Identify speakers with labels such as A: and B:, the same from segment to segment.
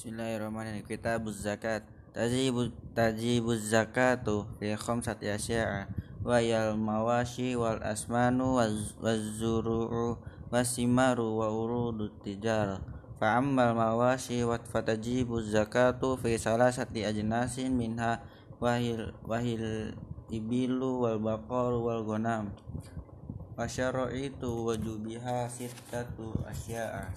A: Bismillahirrahmanirrahim. Kitabuz zakat. Tajibu tajibuz zakatu fi khamsati asya'a wa yal mawashi wal asmanu waz zuru'u wasimaru wa urudut tijara. Fa ammal mawashi wa fatajibu zakatu fi salasati ajnasin minha wahil wahil ibilu wal baqaru wal ghanam. Wa syara'itu wajubiha sittatu asya'a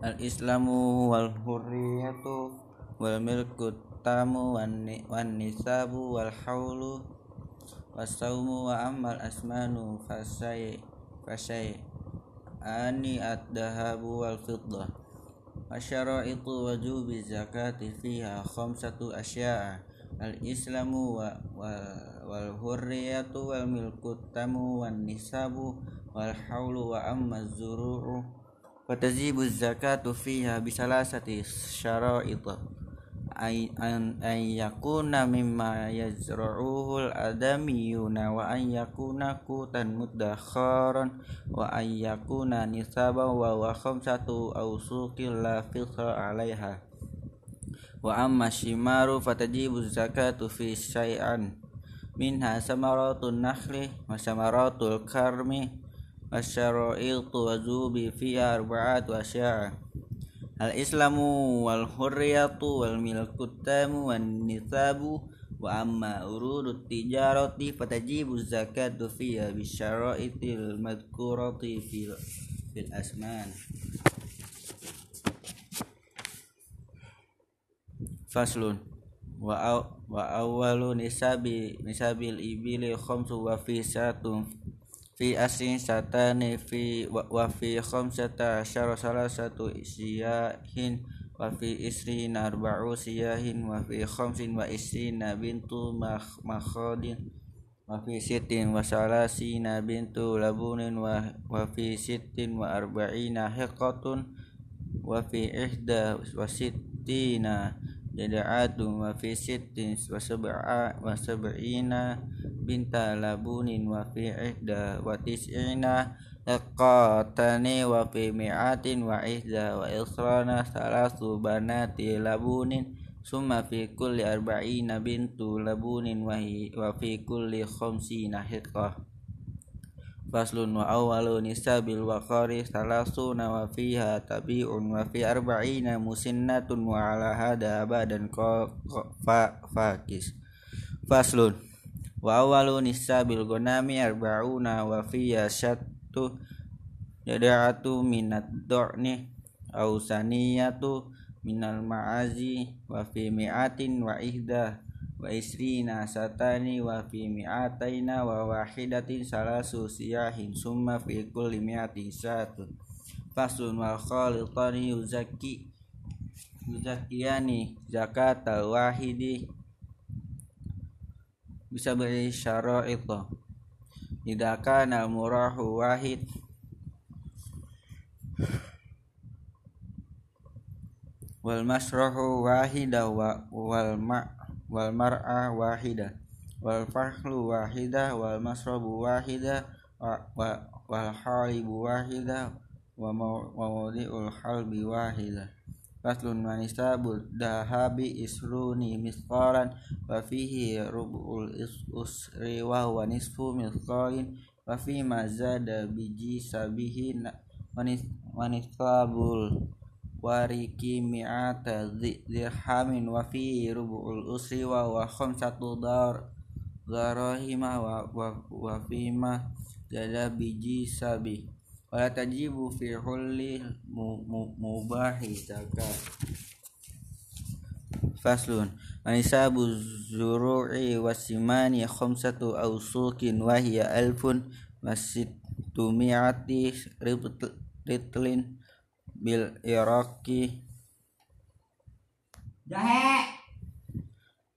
A: al islamu wal hurriyatu wal milku tamu wan nisabu wal haulu wasaumu wa amal asmanu fasai fasai ani ad-dahabu wal fiddah wa syara'itu wajubi zakati fiha khamsatu asya'a. Al islamu wa, wa wal hurriyatu wal milku tamu wan nisabu wal haulu wa amma zuru'u Fatajibu zakatu fiha bisalasati syara'it ay an yakuna mimma yazra'uhu al-adamiyuna wa an yakuna kutan muddakharan wa an yakuna nisaba wa wa khamsatu awsuqin la fitra 'alaiha wa amma shimaru fatajibu zakatu fi syai'an minha samaratun nakhli wa samaratul karmi wasyara'itu wazubi fi arba'at wasya'a al-islamu wal hurriyatu wal milku tamu wan nisabu wa amma urudut tijarati fatajibu zakatu fiha bisyara'itil madhkurati fil fil asman. Faslun. Wa aw, wa fi asin satani fi wa, wa fi khamsata asyara salasatu siyahin wa fi isrina arba'u siyahin wa fi khamsin wa isrina bintu makhadin wa fi sittin wa salasina bintu labunin wa, wa fi sittin wa arba'ina hiqatun wa fi ihda wa sittina jada'atun wa fi sittin wa sab'a wa sab'ina binta labunin wa fi ihda wa tis'ina iqatani wa fi mi'atin wa ihda wa israna salasu banati labunin summa fi kulli arba'ina bintu labunin wa, wa fi kulli khamsina hiqah faslun wa awwalu nisabil waqari salasuna wa fiha tabi'un wa fi arba'ina musinnatun wa ala hada abadan fa fakis faslun wa awwalu nisabil gonami arba'una wa fiya syattu jada'atu minat du'ni au saniyatu minal ma'azi wa fi mi'atin wa ihda wa isrina satani wa fi mi'ataina wa wahidatin salasu siyahin summa fi kulli mi'ati satu fasun wal khalitani yuzaki yuzakiyani zakatal wahidi. Bisa beri syara'it Idza kana murahu wahid. Wal masrahu wahida wa wal ma wal mar'a wahida wal fahlu wahida wal masrabu wahida wa, wa wal halibu wahida wa mawdi'ul halbi wahida. Faslun manisabul dahabi isruni misqalan wa fihi rub'ul usri wa huwa nisfu misqalin wa fi ma zada biji sabihi manisabul wariki mi'ata dirhamin wa fi rub'ul usri wa huwa khamsatu dar darahima wa, wa, wa fi ma zada biji sabihi wala tajibu fi hulli mubahi zakat faslun. Manisabu zuru'i wasimani khamsatu awsukin wa hiya alfun wasittumi'ati ritlin bil iraqi jahe.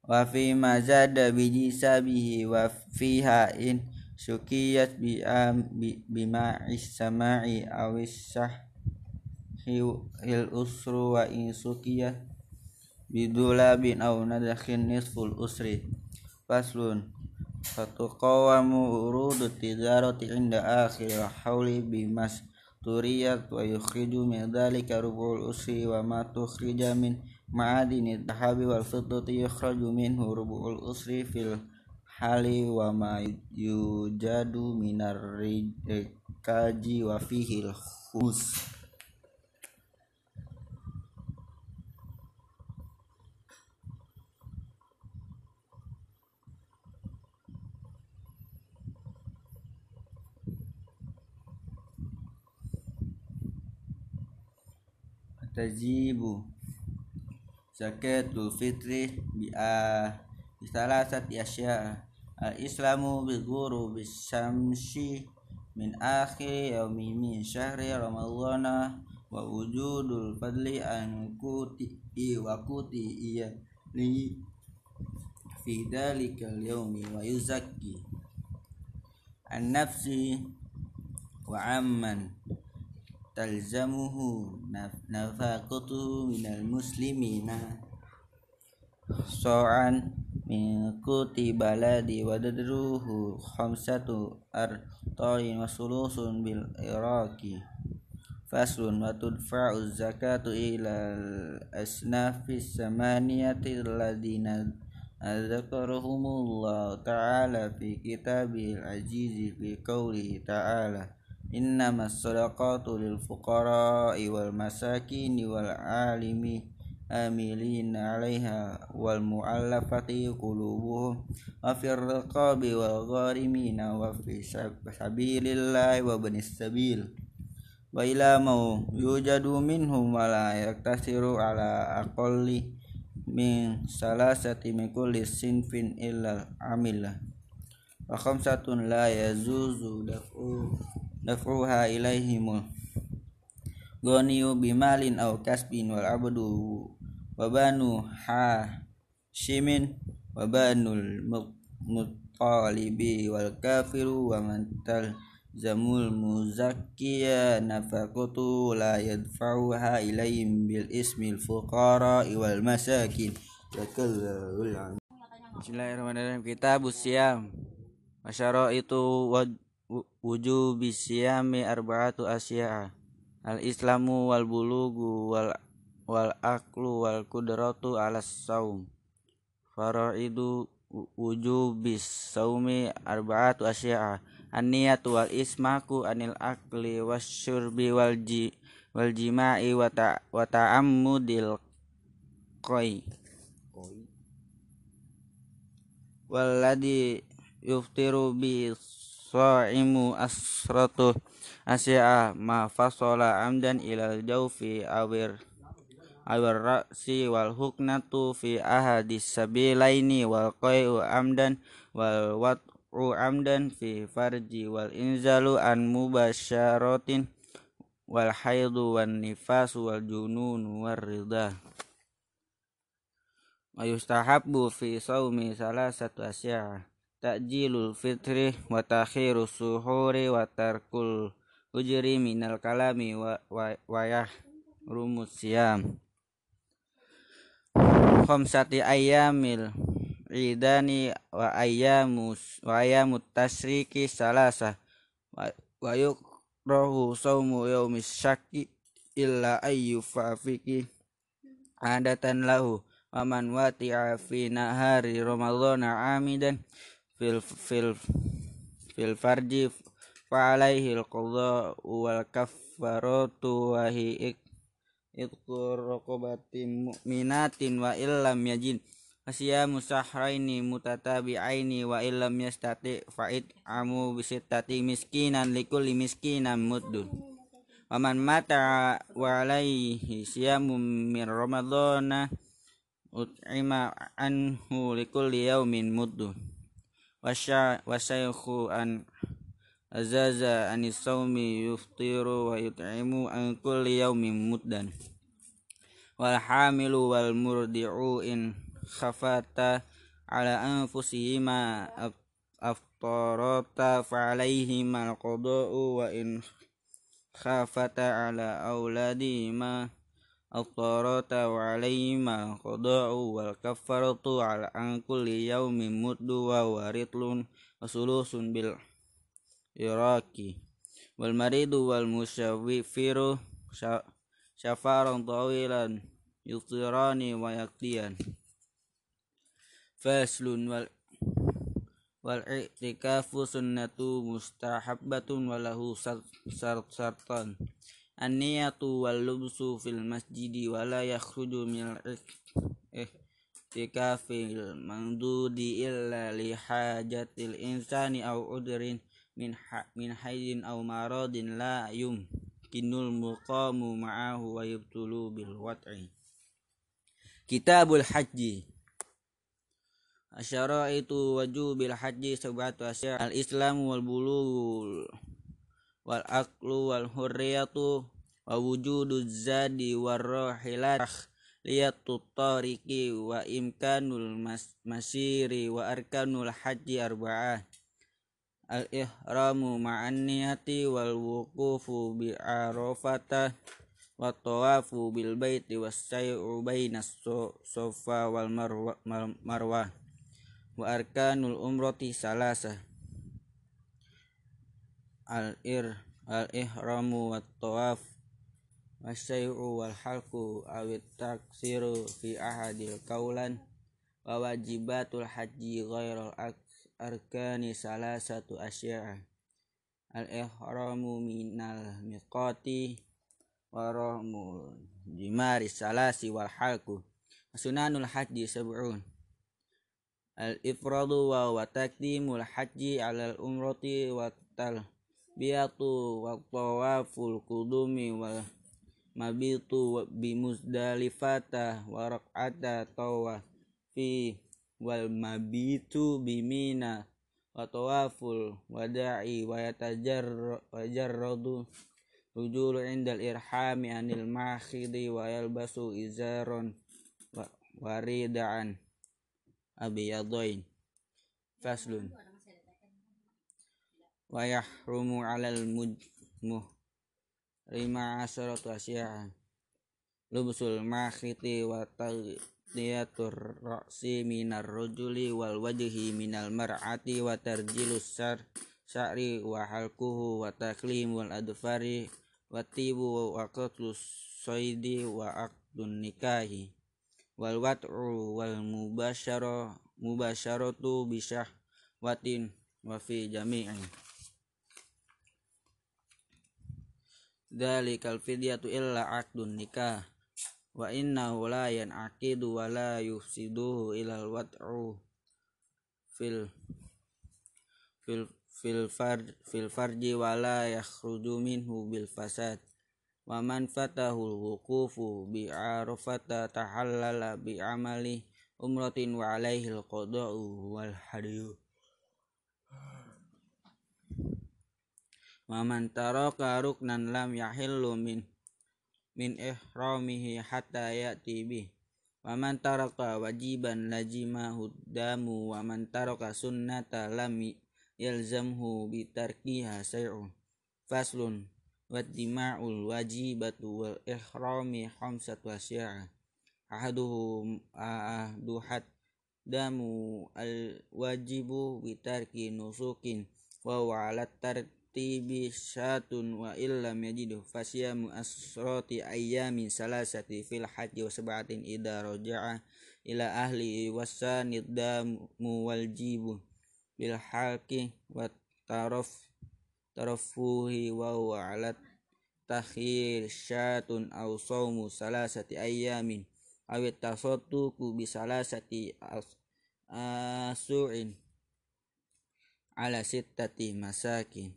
A: Wa fi ma zada biji sabihi wa fiha in syukiyat bi bima sama'i awis sah hil usru wa in sukiyat bidula bin aw nadakhin nisful usri. Faslun. Fatuqawamu urudu tijarati inda akhir hawli bimas turiyat wa yukhriju min dhalika rubul usri wa ma tukhrija min ma'adini dhahabi wal fiddati yukhraju minhu rubul usri fil hali wa ma yujadu minar rikaji wa fihil khus tajibu zakatul fitri bi a salasati asya. Al islamu bi ghuru bis samsi min akhir yaumi min syahri ramadhana wa wujudul fadli an kuti wa kuti iya li fi dalikal yaumi wa yuzakki an nafsi wa amman talzamuhu nafaqatuhu minal muslimina. So'an min kuti baladi wadadruhu khamsatu artain wasulusun bil iraki, faslun watudfa'u zakatu ila asnafis samaniyati ladina adzakaruhumullah ta'ala fi kitabil ajizi fi qawli ta'ala. إنما الصدقات للفقراء والمساكين والعالم آملين عليها والمؤلفة قلوبهم وفي الرقاب والغارمين وفي سبيل الله وابن السبيل وإلى ما يوجد منهم ولا يقتصر على أقل من ثلاثة من كل صنف إلا العملة وخمسة لا يجوز دفعه daf'uha ilaihimul Goniyu bimalin aw kasbin wal abdu wa banu ha shimin wa banul mutalibi wal kafiru wa mantal zamul muzakkiya nafaqatu la yadfa'uha ilaihim bil ismil fuqara wal masakin. Bismillahirrahmanirrahim. Kitab Usiam Masyara itu wujub siyami arba'atu asya'a. Al islamu wal bulugu wal wal aklu wal kudratu ala saum faraidu wujubis saumi arba'atu asya'a. An-niyatu wal ismaku anil akli wasyurbi wal ji wal jima'i wa ta wa ta'ammudil qai walladhi yuftiru bi Sa'imu asratu asya'a ma fasola amdan ilal jaufi awir awir ra'si wal huknatu fi ahadis sabilaini wal qai'u amdan wal wat'u amdan fi farji wal inzalu an mubasyaratin wal haidu wan nifasu wal junun war rida wa fi saumi salah satu asya'a takjilul fitri wa takhirus suhuri wa tarkul ujri minal kalami wa, wa, wa rumus siam khamsati ayamil idani wa ayamus wa ayamut tasriki salasa wa, wa yukrahu saumu yaumis syaki illa ayyu fafiki adatan lahu wa man wati'a fi nahari ramadhana amidan fil fil fil farji fa alaihi al qadha wal kaffaratu wa hi idkur raqabatin mu'minatin wa illam yajin Asya musahraini mutatabi'aini wa illam yastati fa'id amu bisittati miskinan likulli miskinan muddun Waman mata wa alaihi siyamu min ramadhana ut'ima anhu likulli yaumin muddun wasyaihu an azaza anis saumi yuftiru wa yut'imu an kulli yaumin muddan wal hamilu wal murdi'u in khafata ala anfusihima aftarata fa alaihima al qada'u wa in khafata ala auladihima الطارات وعليهما قضاء والكفارة على عن كل يوم مد وورطل وثلث بالعراق wal maridu wal musyawifiru syafaran tawilan yusirani wa yaktiyan faslun wal wal i'tikafu an-niyatu wal lubsu fil masjidi wala yakhruju min i'tikafil mandudi illa li hajatil insani aw udrin min ha, min haydin aw maradin la yum kinul muqamu ma'ahu wa yubtulu bil wat'i. Kitabul haji Asyara itu wajubil haji sabatu asya al Islam wal bulul wal aklu wal hurriyatu wa wujudu zadi war rahilat liyatu tariqi wa imkanul mas masiri wa arkanul haji arba'ah al ihramu ma'an niyati wal wuqufu bi arafata wa tawafu bil baiti was say'u bainas sofa wal marwah. Wa arkanul umrati salasa al ir al ihramu wat tawaf wasyai'u wal halku awit taksiru fi ahadil kaulan wa wajibatul haji ghairal arkani salasatu asya'a. Al ihramu minal miqati wa rahmul jimari salasi wal halku sunanul haji sab'un. Al ifradu wa wa taqdimul haji alal umrati wa talbiyatu wa tawaful qudumi wa mabitu bi muzdalifata wa raq'ata tawa fi wal mabitu bi mina wa tawaful wada'i wa yatajarradu rujulu indal irhami anil makhidi wa yalbasu izaron wa rida'an abiyadoin. Faslun wa yahrumu alal mujmuh lima asaratu asya'a lubsul makhiti wa taghdiyatur ra'si minar rajuli wal wajhi minal mar'ati wa tarjilus sar sya'ri wa halkuhu wa taklimul adfari wa tibu wa soidi wa nikahi wal wat'u wal mubasyara mubasyaratu watin wa fi Dalikal fidyatu illa aqdun nikah. Wa innahu la yan'aqidu wa la yufsiduhu ilal wat'u fil fil fil far fil farji wa la yakhruju minhu bil fasad. Wa man fatahul wuqufu bi arafata tahallala bi amali umratin wa alaihi qada'u wal hadiyu wa man taraka ruknan lam yahillu min min ihramihi hatta ya'ti bi. Wa man taraka wajiban lazima damu wa man taraka sunnata lam yalzamhu bi tarkiha say'un faslun waddima'ul wajibatu wal ihrami khamsatu asya'a ahaduhu ahaduhat damu al wajibu bitarki nusukin wa wa ala tartibi syatun wa illam yajidu fasyamu asrati ayyamin salasati fil haji wa sab'atin idha raja'a ila ahli wasanid damu wal jibu bil halki wa taraf tarafuhi wa huwa ala takhir syatun aw sawmu salasati ayamin awit tasattuku bi salasati asu'in ala sittati masakin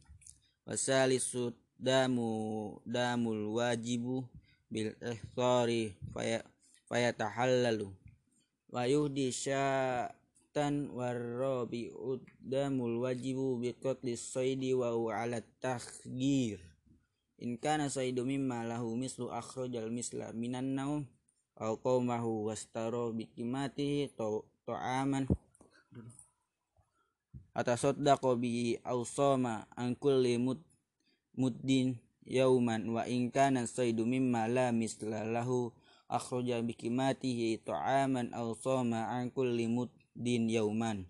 A: wasalisu damu damul wajibu bil ihsari faya fayatahallalu. Wa yuhdi sya tan warrobi udamul wajibu biqatli saidi wa ala takhgir in kana saidu mimma lahu mislu akhrajal misla minan naum aw qaumahu wastaro bikimatihi ta'aman atasaddaqo bi awsama an kulli mud muddin yauman wa in kana saidu mimma la misla lahu akhraja bikimatihi ta'aman aw sama an kulli mud din yauman.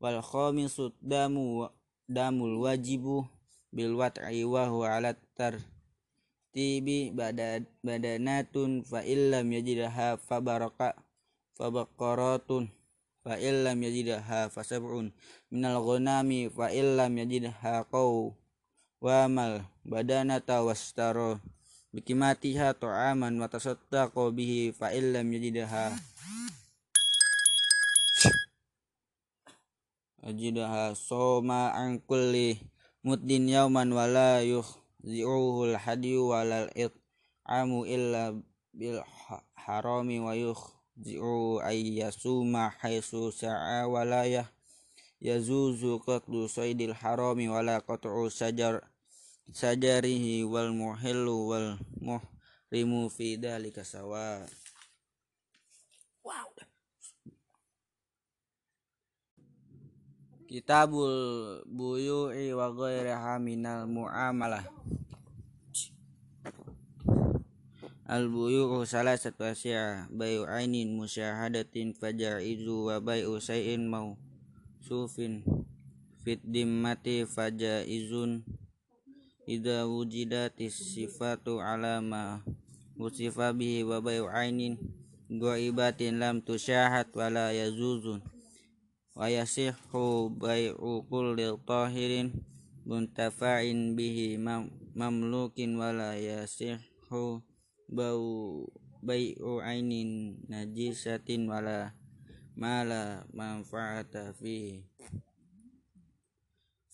A: Wal khamisu damu damul wajibu bil wat'i wa huwa ala tartibi badanatun fa illam yajidha fa baraka fa baqaratun fa illam yajidha fa sab'un. Minal ghanami fa illam yajidha qaw. Wa mal badanata wastaro bikimatiha ta'aman wa tasaddaqu bihi fa illam yajidha. Ajidaha soma an kulli muddin yauman wala yukhzi'uhu al-hadiyu walal amu illa bil harami wa yukhzi'u ay yasuma haisu sa'a wala yazuzu qatlu saydil harami wala qat'u sajar sajarihi wal muhillu wal muhrimu fi dhalika sawa wow. Kitabul buyu'i wa ghairiha minal mu'amalah Al buyu'u salah satu asya bayu ainin musyahadatin fajaizu wa bayu sayin mau sufin. Fit dimmati fajaizun idza wujidatis sifatu alama usifa bihi wa bayu ainin. Ghaibatin lam tusyahad wala yazuzun. Wa yasihhu bai'u kulli tahirin. Muntafa'in bihi mamlukin wala yasihhu bau bai'u ainin najisatin wala mala manfaata fihi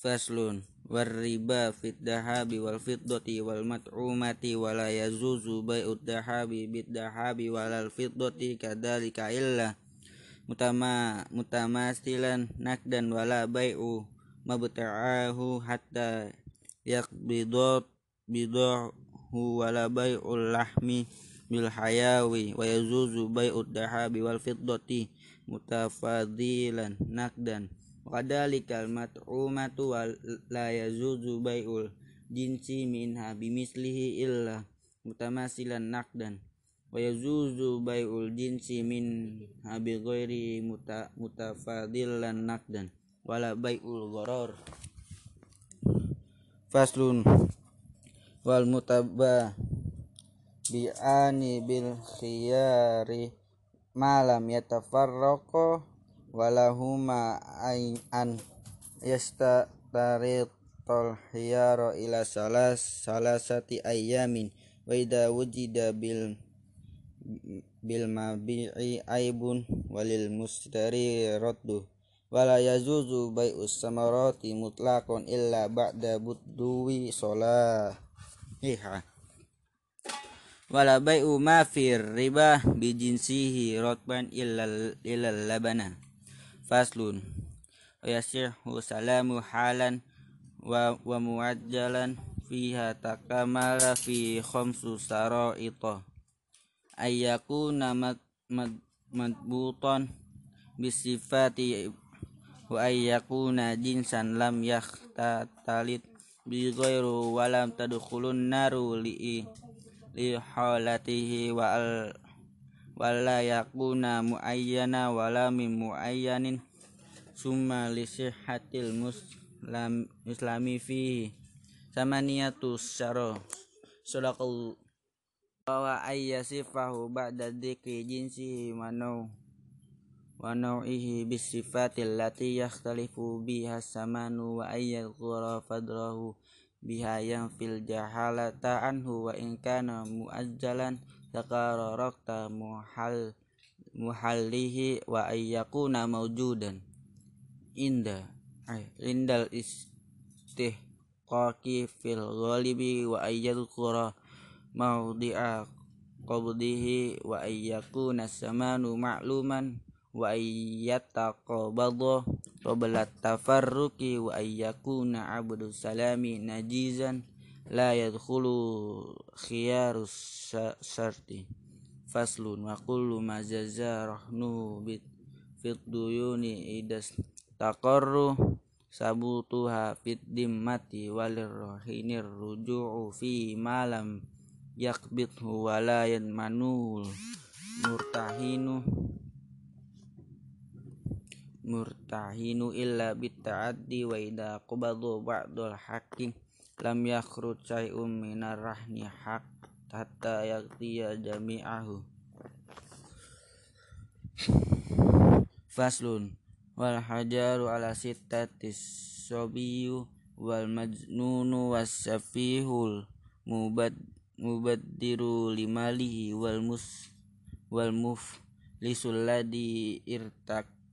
A: faslun. Riba fit dahabi wal fiddati wal mat'umati wala yazuzu bai'ud dahabi bid dahabi walal fiddati kadzalika illa mutama mutamasilan nakdan wala bai'u mabta'ahu hatta yaqbidot bidahu wala bai'ul lahmi bil hayawi wa yazuzu bai'ud dahabi wal fiddati mutafadilan nakdan. Wa kadalikal mat'umatu wa la yazuzu bai'ul jinsi minha bimislihi illa mutamasilan nakdan. Wa yazuzu bai'ul jinsi min habi ghairi muta, mutafadilan nakdan. Wala bai'ul gharar faslun wal mutabba bi'ani bil khiyari malam yatafarraqa walahuma an yasta tol hiyara ila salas salasati ayamin wa idha wujida bil bil mabi'i aibun walil mustari raddu. Wala yazuzu bai'us samarati mutlaqan illa ba'da budduwi iha wala bai'u ma fir riba bi jinsihi rotban illa illa labana. Faslun. Yasihu salamu halan wa wa muajjalan fiha takamala fi khamsu saraita. Ayyakuna mad, mad, madbutan bisifati wa ayyakuna jinsan lam yahtatalit bi ghairu walam tadkhulun naru li li halatihi wa al wala yakuna muayyana wala min muayyanin summa li sihhatil muslim islami fihi samaniyatus syara sadaqallahu bahwa ayyasifahu ba'da dzikri jinsihi wa wa nau'ihi bisifatil lati yakhtalifu biha samanu wa ayyadhura fadrahu biha yang fil jahalata anhu wa in kana muajjalan rakta muhal muhallihi wa ayyakuna mawjudan. Inda ay indal istihqaqi fil ghalibi wa ayyadhura mawdi'a qabdihi wa wa ayyataqabadha qabla tafarruqi wa ayyakuna abdu salami najizan la yadkhulu khiyarus syarti faslun wa kullu ma jazarahnu bit fit duyuni idas taqarru sabutuha fit dimmati walir rahinir ruju'u fi malam yakbithu walayan manul murtahinu murtahinu illa bitta'addi wa idha qubadu ba'dul hakim lam yakhrut syai'un minar rahni haq hatta yaqtiya jami'ahu. Faslun. Wal hajaru ala sittatis sobiyu wal majnunu was safihul mubad mubaddiru limalihi wal mus wal muflisul ladhi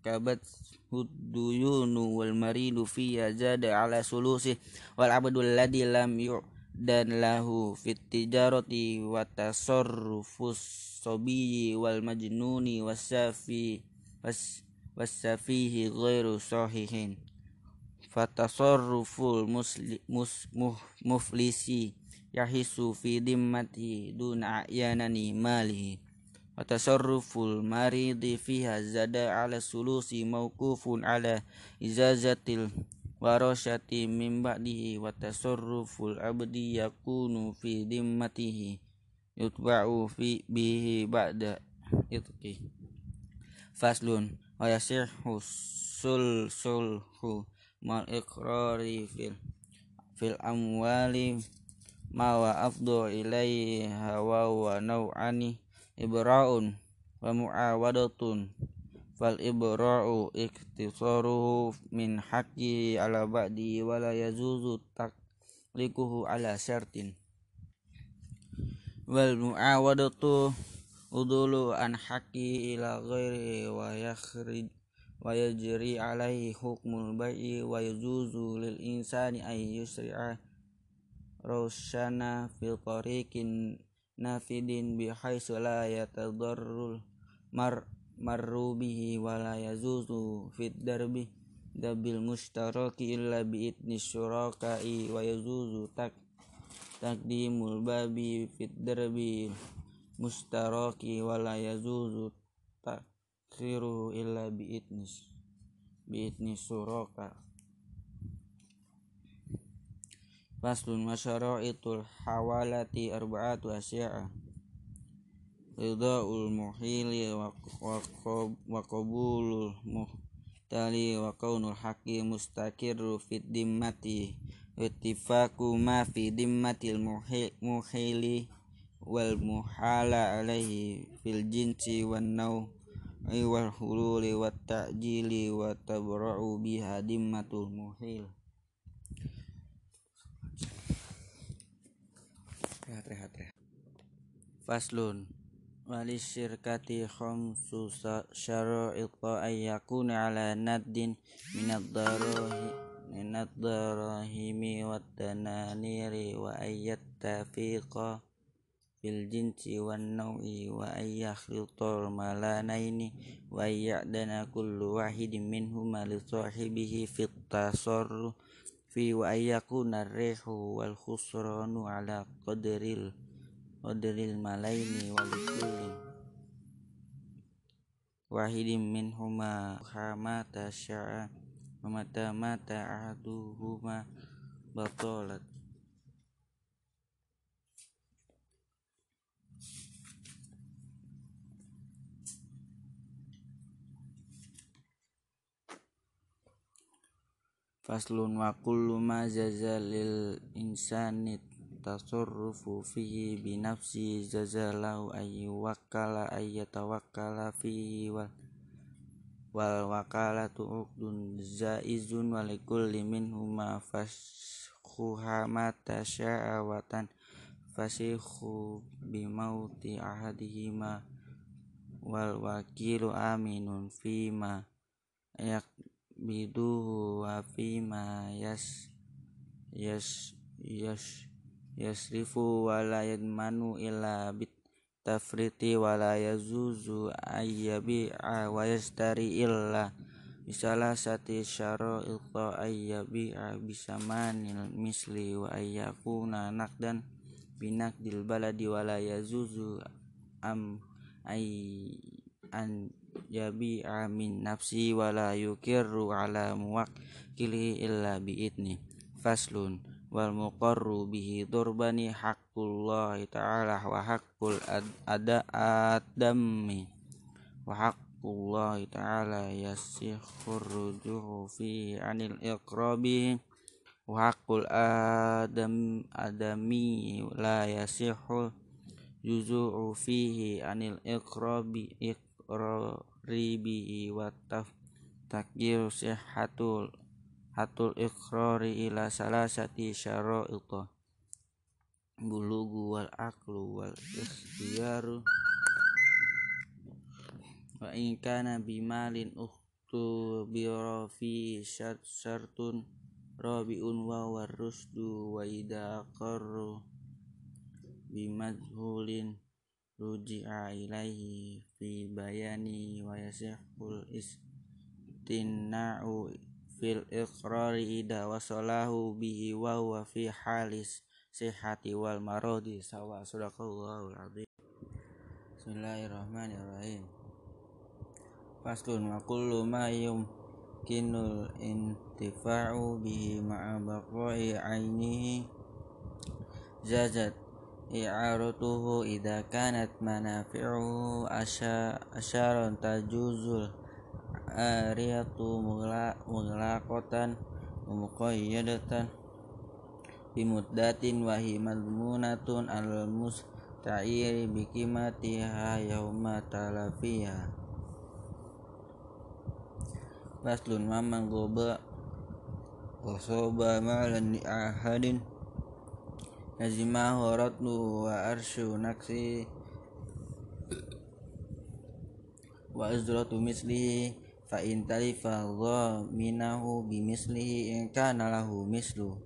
A: irtakabat huduyunu wal maridu fiya zada ala sulusi wal abdul ladhi lam yu'dan lahu fit tijarati wa tasarrufus sobiyi wal majnuni wasafi was wasafihi ghairu sahihin. Fatasarruful musli, mus, muh, muflisi yahisu fi dimmati duna a'yanani malihi wa tasarruful maridi fiha zada ala sulusi mawqufun ala izazatil warashati min ba'dihi. Wa tasarruful abdi yakunu fi dimmatihi yutba'u fi bihi ba'da itqi. Faslun wa yasihhu sul sulhu mal iqrari fil fil amwali ma wa afdu ilaiha wa wa naw'ani ibra'un wa mu'awadatun. Fal ibra'u iktisaruhu min haqqi ala ba'di wa la yazuzu taklikuhu ala syartin. Wal mu'awadatu udulu an haqqi ila ghairi wa yakhrij wa yajri alaihi hukmul bai'i wa yujuzu lil insani ay yusri'a rosyana fil tariqin nafidin bi haitsu la yatadarrul mar marru bihi wa la yazuzu fit darbi dabil mustaraki illa bi idni syuraka'i wa yazuzu tak takdimul babi fit darbi mustaraki wa la yazuzu tak akhiru illa bi'idnis bi'idnis suraka Faslun masyara'itul hawalati arba'atu asya'a. Ridha'ul muhili wa, qabulul muhtali wa kaunul haqi mustakirru fid dimmati. Ittifaku ma fi dimmatil muhili wal muhala alaihi fil jinsi wan naw wal hululi wat ta'jili wa tabra'u biha dimmatul muhil rehat rehat rehat. Faslun. Wali syirkati khamsu syara'ita ay yakuna ala naddin minad darahi minad darahimi wat tananiri wa ayyat tafiqa fil jinsi wan nau'i wa ayyakhitul malanaini wa ya'dana kullu wahidin minhuma li sahibihi fit tasarru fi wa ayyakuna rihu wal khusranu ala qadril qadril malaini wa likulli wahidin minhuma hamata sya'a wa mata mata ahaduhuma batalat Faslun wa kullu ma zazalil insani tasarrufu fihi bi nafsi zazalahu ay wakala ay yatawakkala fihi wal wal wakalatu uqdun zaizun wa likulli minhuma faskhuha mata sya'awatan fasikhu bimauti ahadihima wal wakilu aminun fima yak biduhu wa fima yas yas yas yasrifu wa la yadmanu illa bit tafriti wa la yazuzu ayyabi'a wa yastari illa misalah sati syara'ilta ayyabi'a bisamanil misli wa ayyakuna nakdan binakdil baladi wa yazuzu am ay an yabi'a min nafsi wa la yukirru ala muwakkili illa bi'idni. Faslun wal muqarru bihi durbani haqqullahi ta'ala wa haqqul ada adami wa haqqullahi ta'ala yasikhur rujuhu fi anil iqrabi. Wakul adam adami la yasihul juzu'u fihi anil iqrabi iqrari wa taf sihhatul hatul iqrari ila salasati syara'ita bulugu wal aqlu wal ikhtiyaru. Wa in bimalin ukhtu birafi syartun rabiun wa warusdu wa idha qarru bimadhulin ruji'a ilaihi fi bayani wa yasihul istinna'u fil iqrari ida wasalahu bihi wa huwa fi halis sihati wal marodi sawa sadaqallahu azim. Bismillahirrahmanirrahim. Faslun wa kullu ma yum kinul intifa'u bihi ma'a baqai ainihi zazat i'aratuhu idha kanat manafi'uhu asyaran tajuzul ariyatu muglaqatan wa muqayyadatan bimuddatin wa hi madmunatun al musta'iri bikimatiha yawma talafiha. Faslun mamman goba wasoba malan li ahadin nazimahu ratlu wa arshu naksi wa azratu mislihi fa in talifa minahu bimislihi in kana lahu mislu.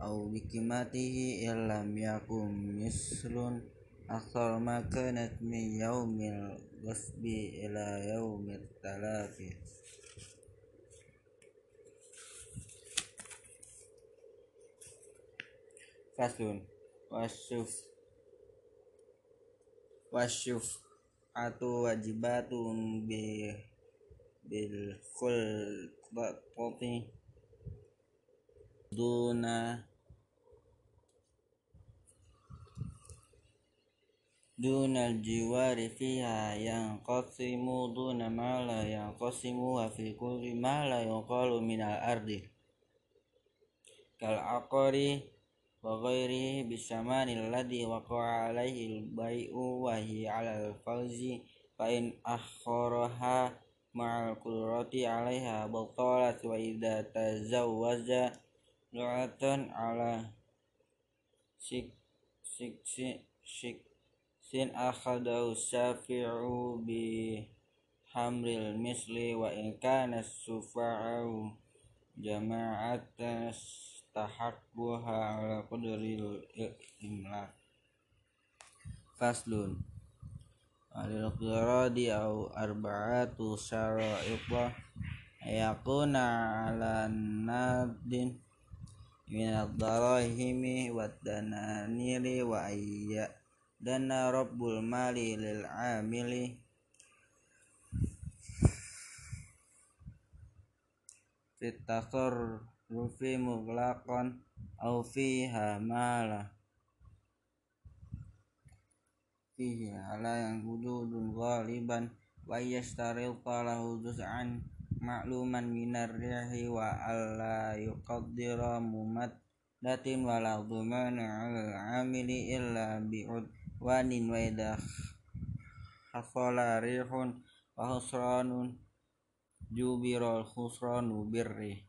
A: Au bikimatihi illam yakum mislun. Akthar ma kanat min yaumil wasbi ila yaumil talafi faslun wasyuf wasyuf atu wajibatun bi bil khul baqati duna duna jiwari fiha yang qasimu duna ma la yang qasimu wa fi kulli ma la yuqalu ardi. Kal aqari wa ghairihi bisamani alladhi waqa'a alaihi al-bai'u wa hi 'ala al-fawzi fa in akharaha ma'al qudrati 'alaiha batalat wa idza tazawwaja lu'atan 'ala sik sik sik sin akhadahu syafi'u bi hamril misli wa in kana sufa'u jama'atas tahaqquha ala qadril imlak faslun. Alil qiradi au arba'atu syara'iqa yakuna ala nadin min ad-darahimi wa dananiri wa ayya dana rabbul mali lil amili. Fit rufi muglaqan au fiha mala. Fihi ala yang wujudun ghaliban wa yastaril lahu juz'an ma'luman minar rihi wa alla yuqaddira mumad datin wala dhumana 'ala amili illa bi'ud wanin wa idah hasala rihun wa husranun jubiral khusranu birri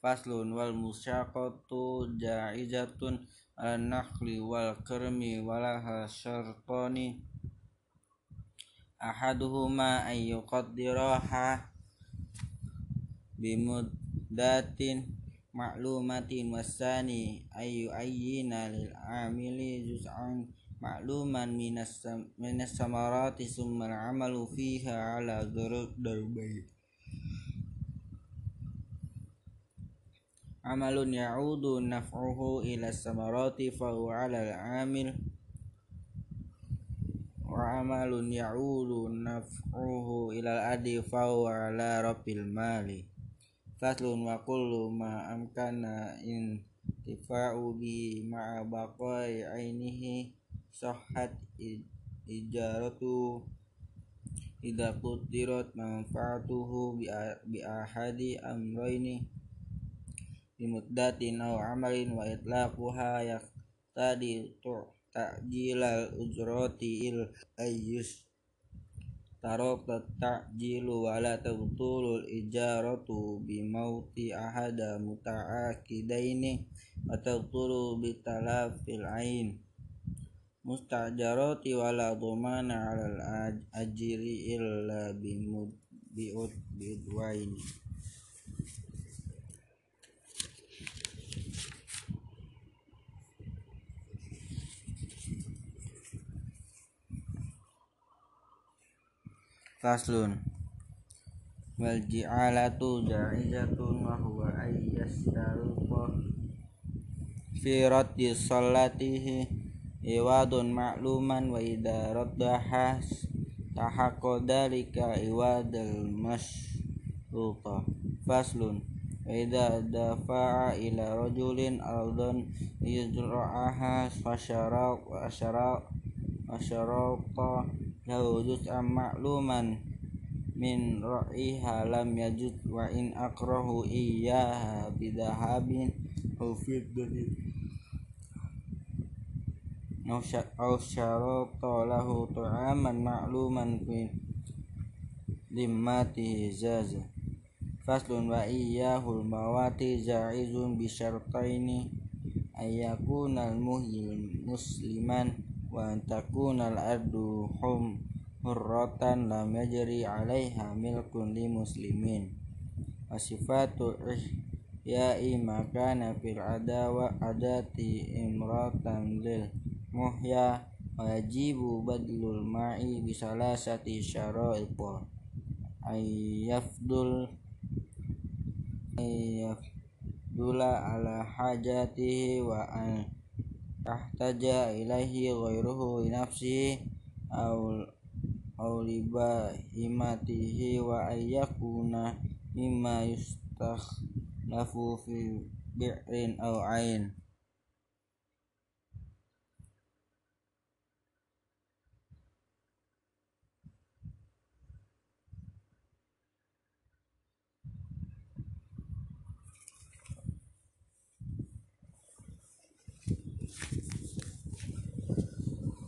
A: faslun wal musyaqatu jaizatun ala nakhli wal kermi walaha syartani. Ahaduhuma an yuqaddiraha bimuddatin ma'lumatin wasani ayu ayyina lil amili juz'an ma'luman minas minas samarati summa al-amalu fiha ala darbayn amalun ya'udu naf'uhu ila samarati fa huwa 'ala al-'amil. Wa amalun ya'udu naf'uhu ila al-adi fa huwa 'ala rabbil mali. Faslun wa kullu ma amkana intifa'u bi ma'a baqai ainihi sahhat ijaratu. Idza qutirat manfaatuhu bi ahadi amrayni bimuddatin aw amalin wa itlaquha yaqtadi ta'jilal ujrati il ayyus. Tarata ta'jilu wa la tabtulul ijaratu bimauti ahada muta'akidaini wa tabtulu bitalafil ain. Mustajarati wala dhamana 'alal ajri illa bimud bi'ud bidwaini Faslun. Wal ji'alatu ja'izatun wa huwa ayyastaruqa fi raddi sallatihi iwadun ma'luman wa idza raddaha tahaqqa dalika iwadal masyruta faslun. Wa idza dafa'a ila rajulin ardan yuzra'aha fasyara wa asyara wa syarata lahu juz'an ma'luman min ra'iha lam yajud wa in akrahu iyyaha bidahabin aw fiddatin aw syarata lahu tu'aman ma'luman fi limmatihi zaza. Faslun wa iyyahul mawati ja'izun bi syartaini ayyakuna al-muhyil musliman wa al-ardu hum hurratan lam yajri 'alaiha milkun li muslimin wa sifatul ihya'i makana fil adawa adati imratan lil muhya wajibu badlul ma'i bisalasati syara'ita ayyafdul ayyafdula ala hajatihi wa an tahtaja ilaihi ghairuhu nafsihi aw aw libahimatihi wa ayyakuna mimma yustakhlafu fi bi'rin aw ain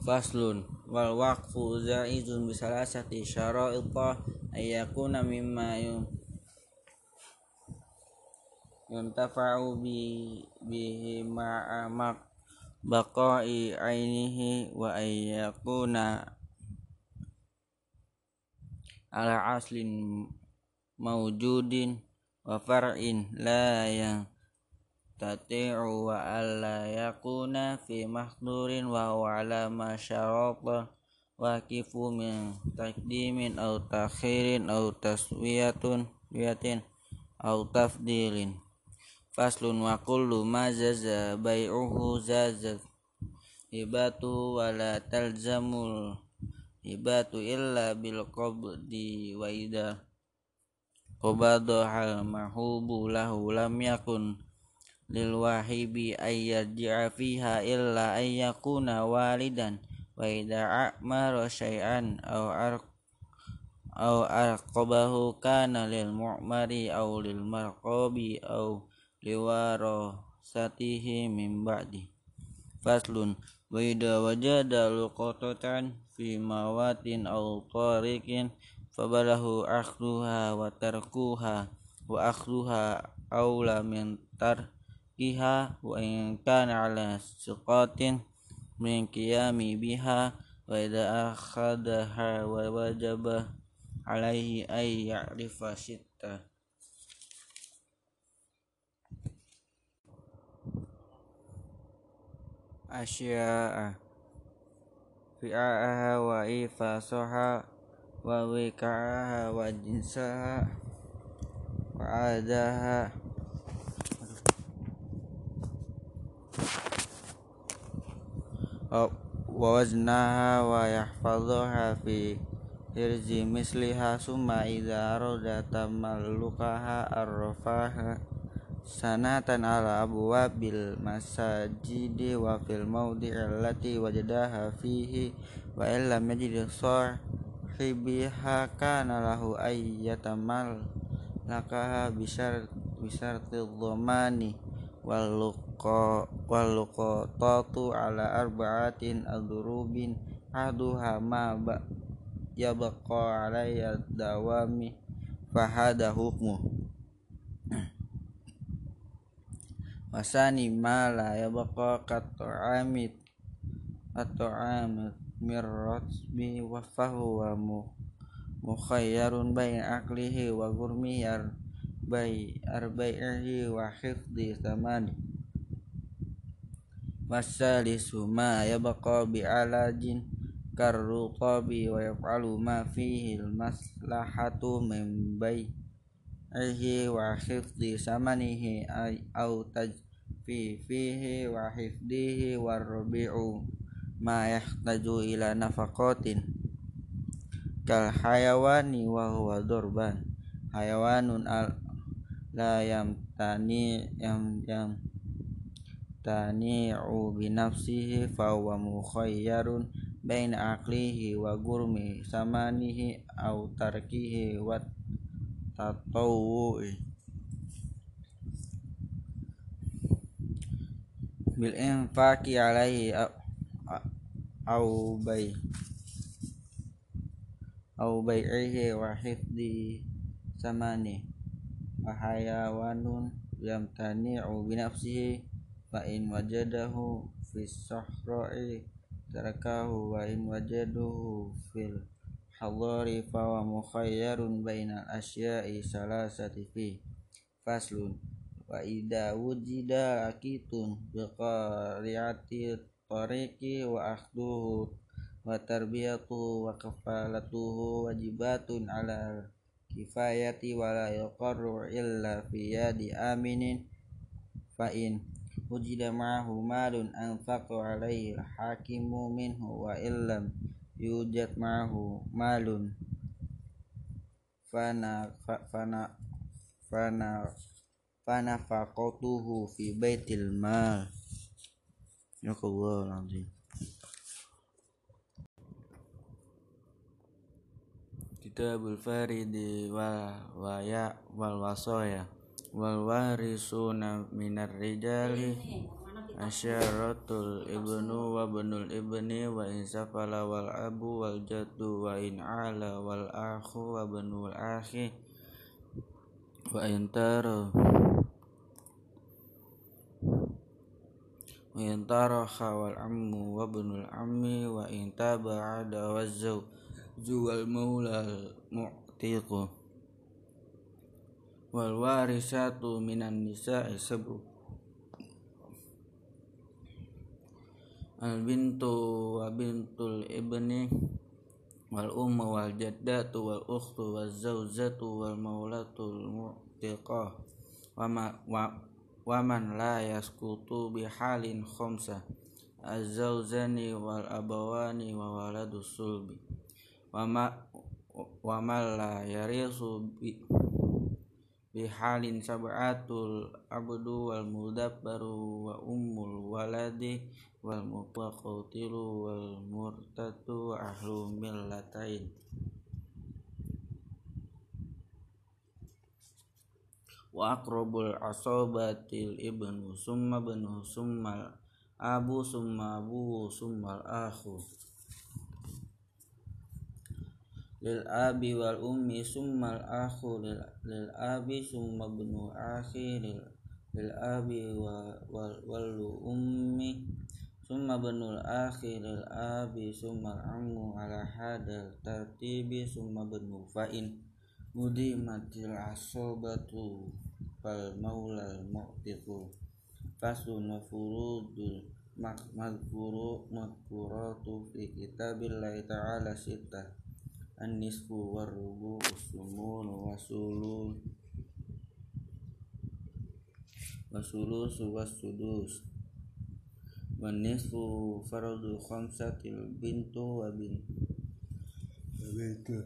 A: Faslun wal waqfu zaizun bisalasati syara'ita ayyakuna mimma yuntafa'u bi bihi ma'amak baqa'i ainihi wa ayyakuna ala aslin mawjudin wa far'in la yang tati'u wa alla yakuna fi mahdurin wa huwa ala ma syarata waqifu min takdimin aw takhirin aw taswiyatun wiyatin aw tafdilin. Faslun wa kullu ma zaza bai'uhu zazat ibatu wa la talzamul ibatu illa bil qabdi wa idha qabada hal mahubu lahu lam yakun lil wahibi ayyarji'a fiha illa ayyakuna walidan wa idza a'mara syai'an aw ar aw arqabahu kana lil mu'mari aw lil marqabi aw liwarasatihi min ba'di. Faslun wa idza wajada luqatatan fi mawatin aw tariqin fabalahu akhduha wa tarkuha wa akhduha aula min iha wa in kana ala siqatin min qiyami biha wa idza akhadaha wa wajaba alaihi ay ya'rifa sitta asya'a fi'aha wa ifasaha wa wika'aha wa jinsaha wa adaha wa waznaha wa yahfadhaha fi hirzi misliha summa idza arada tamallukaha arrafaha sanatan ala abwabil masajidi wa fil mawdi'i allati wajadaha fihi wa illam yajid sahibiha kana lahu ayyatamal lakaha bisar bisarti dhamani waluqatatu ala arba'atin adrubin aduha ma ba yabqa alayya dawami fahada hukmu wasani ma la yabqa kat'amit atau amit mirratbi wa fahuwa mukhayyarun baina aklihi wa gurmihi arbai arbaihi wa hifdi samani wasalisu ma yabqa bi alajin karrutabi wa yaf'alu ma fihi maslahatu min bai'ihi wa hifdi samanihi au tajfi fihi wa hifdihi warbi'u ma yahtaju ila nafaqatin. Kal hayawani wa huwa durban. Hayawanun al la yamtani yam yam tani'u bi nafsihi fa huwa mukhayyarun baina aqlihi wa gurmi samanihi au tarkihi wa tatawwu'i. Bil infaqi alaihi au bay au bai'ihi wa hifdi samani. Wa hayawanun yamtani'u bi nafsihi fa in wajadahu fi sahra'i tarakahu wa in fil hadari fa wa mukhayyarun bainal asya'i salasati fi. Faslun wa idza wujida akitun bi qari'ati tariqi wa akhduhu wa tarbiyatu wa kafalatuhu wajibatun ala kifayati wa la yuqarru illa fi yadi aminin. Fa in ma'ahu malun anfaqu alaihi hakimu minhu wa illam yujad ma'ahu malun. Fana fana fana fana faqatuhu fi baitil mal. Ya Allah nanti Kitabul Faridi wal waya wal wasaya wal warisuna minar rijali asyaratul ibnu wa benul ibni wa in safala wal abu wal jaddu wa in ala wal akhu wa benul akhi wa in tara wa in taraha wal ammu wa benul ammi wa in taba'ada wa zawj wal maula mu'tiqu wal warisatu minan nisa'i sabu al bintu wa bintul ibni wal ummu wal jaddatu wal ukhtu wal zawjatu wal maulatul mu'tiqah wa ma wa wa man la yaskutu bi halin khamsa az-zawjani wal abawani wa waladus sulbi wa la yarisu bi bihalin sab'atul abdu wal mudabbaru wa ummul waladi wal mutaqatilu wal murtatu ahlu millatain. Wa aqrabul asabatil ibnu summa ibnu summa abu summa abu summa akhu lil abi wal ummi summa al akhu lil, lil abi summa ibnu akhi lil, lil abi wa wal, wal ummi summa ibnu akhi lil abi summa ammu ala hadal tartibi summa fa'in. Mudimatil asobatu fal maula al mu'tiqu fasun wa furudul makmazkuru makkuratu fi kitabillahi ta'ala sitah an-nisfu war-rubu usumun wasulul wasulus wasudus wan nisfu faradu khamsatil bintu wa bin. Bintu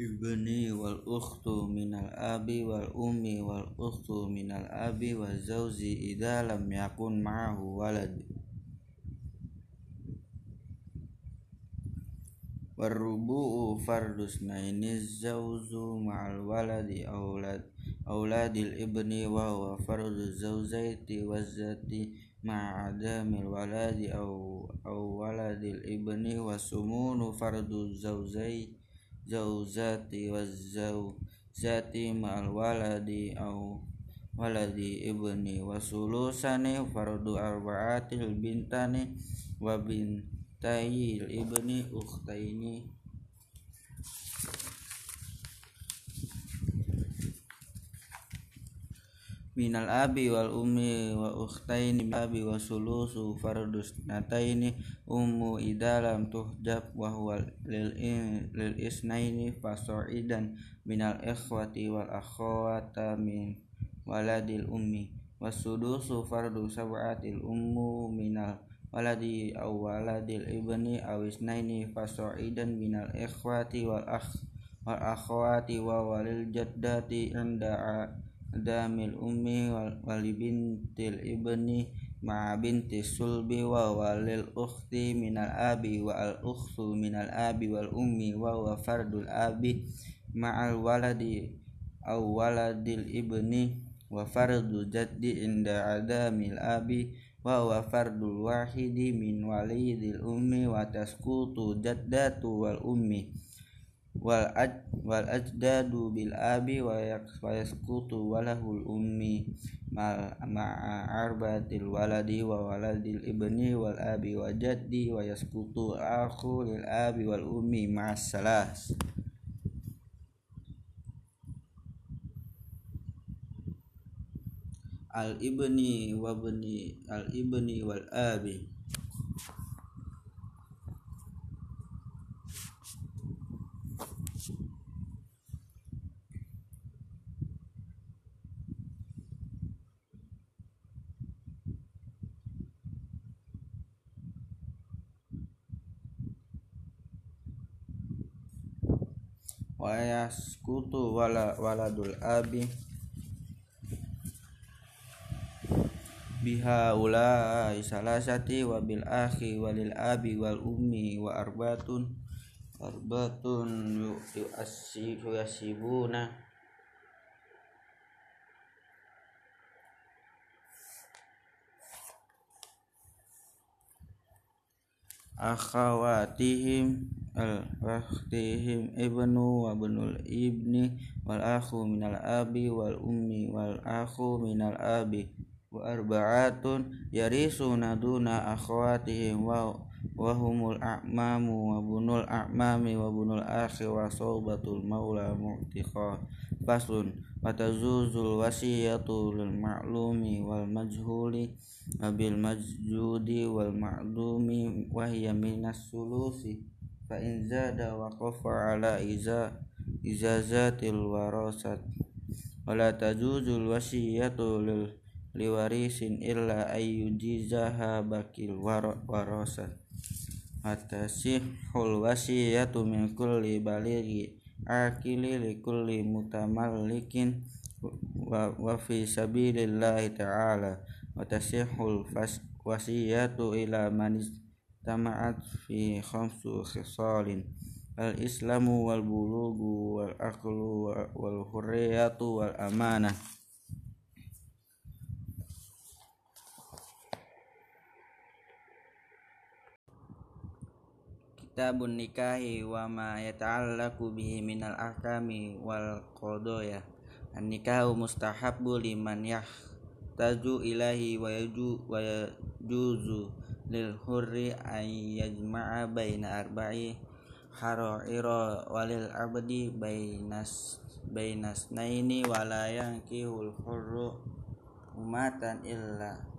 A: ibni wal ukhtu minal abi wal ummi wal ukhtu minal abi wa zawji idza lam yakun ma'ahu walad warubu'u fardus naini zauzu ma'al waladi aulad auladil ibni wa huwa fardu zauzaiti wazzati ma'adamil waladi au au waladil ibni wa sumunu fardu zauzai zauzati wazzauzati ma'al waladi au waladi ibni wa sulusani fardu arba'atil bintani wa bin Tayil ibni Ukhtaini. Minal abi wal ummi wa ukhtaini abi wa sulusu fardus nataini. Ummu idalam tuhjab wa huwa lil, in, lil isnaini fasoidan minal ikhwati wal akhwata min waladil ummi. Wa sulusu fardu sab'atil ummu minal waladi aw waladil ibni aw isnaini faso'idan minal ikhwati wal akh wal akhwati wa walil jaddati inda damil ummi wali bintil ibni ma binti sulbi wa walil ukhti minal abi wa al ukhtu minal abi wal ummi wa wa fardul abi ma'al waladi aw waladil ibni wa fardul jaddi inda adamil abi wa wa fardul wahidi min walidil ummi wa taskutu jaddatu wal ummi wal aj wal ajdadu bil abi wa yasqutu walahul ummi mal ma'a arbatil waladi wa waladil ibni wal abi wa jaddi wa yasqutu akhu lil abi wal ummi ma'as salas al ibni wa bni al ibni wal abi. Wa yaskutu wala waladul abi biha ula salasati wa bil akhi walil abi wal ummi wa arbatun arbatun yu'assifu yasibuna akhawatihim al wahtihim ibnu wa bunul ibni wal akhu minal abi wal ummi wal akhu minal abi wa arba'atun yarisuna duna akhawatihim wa wa humul a'mamu wa bunul a'mami wa bunul akhi wa sobatul maula mu'tiqa. Faslun wa tazuzul wasiyatu lil ma'lumi wal majhuli bil majjudi wal ma'dumi wa hiya minas sulusi. Fa in zada waqafa ala iza izazatil warasat. Wala tajuzul wasiyatu lil liwarisin illa ayyujizaha bakil warasat atasihul wasiyatu min kulli balighi akili li kulli mutamallikin wa, wa fi sabilillahi ta'ala. Wa tasihul wasiyatu ila man tama'at fi khamsu khisalin. Al islamu wal bulugu wal aqlu wal hurriyatu wal amanah kitabun nikahi wa ma yata'allaqu bihi minal ahkami wal qadaya. An nikahu mustahabbu liman yahtaju ilahi wa yaju wa yajuzu lil hurri an yajma'a baina arba'i hara'ira walil abdi bainas bainas naini wala yankihul hurru umatan illa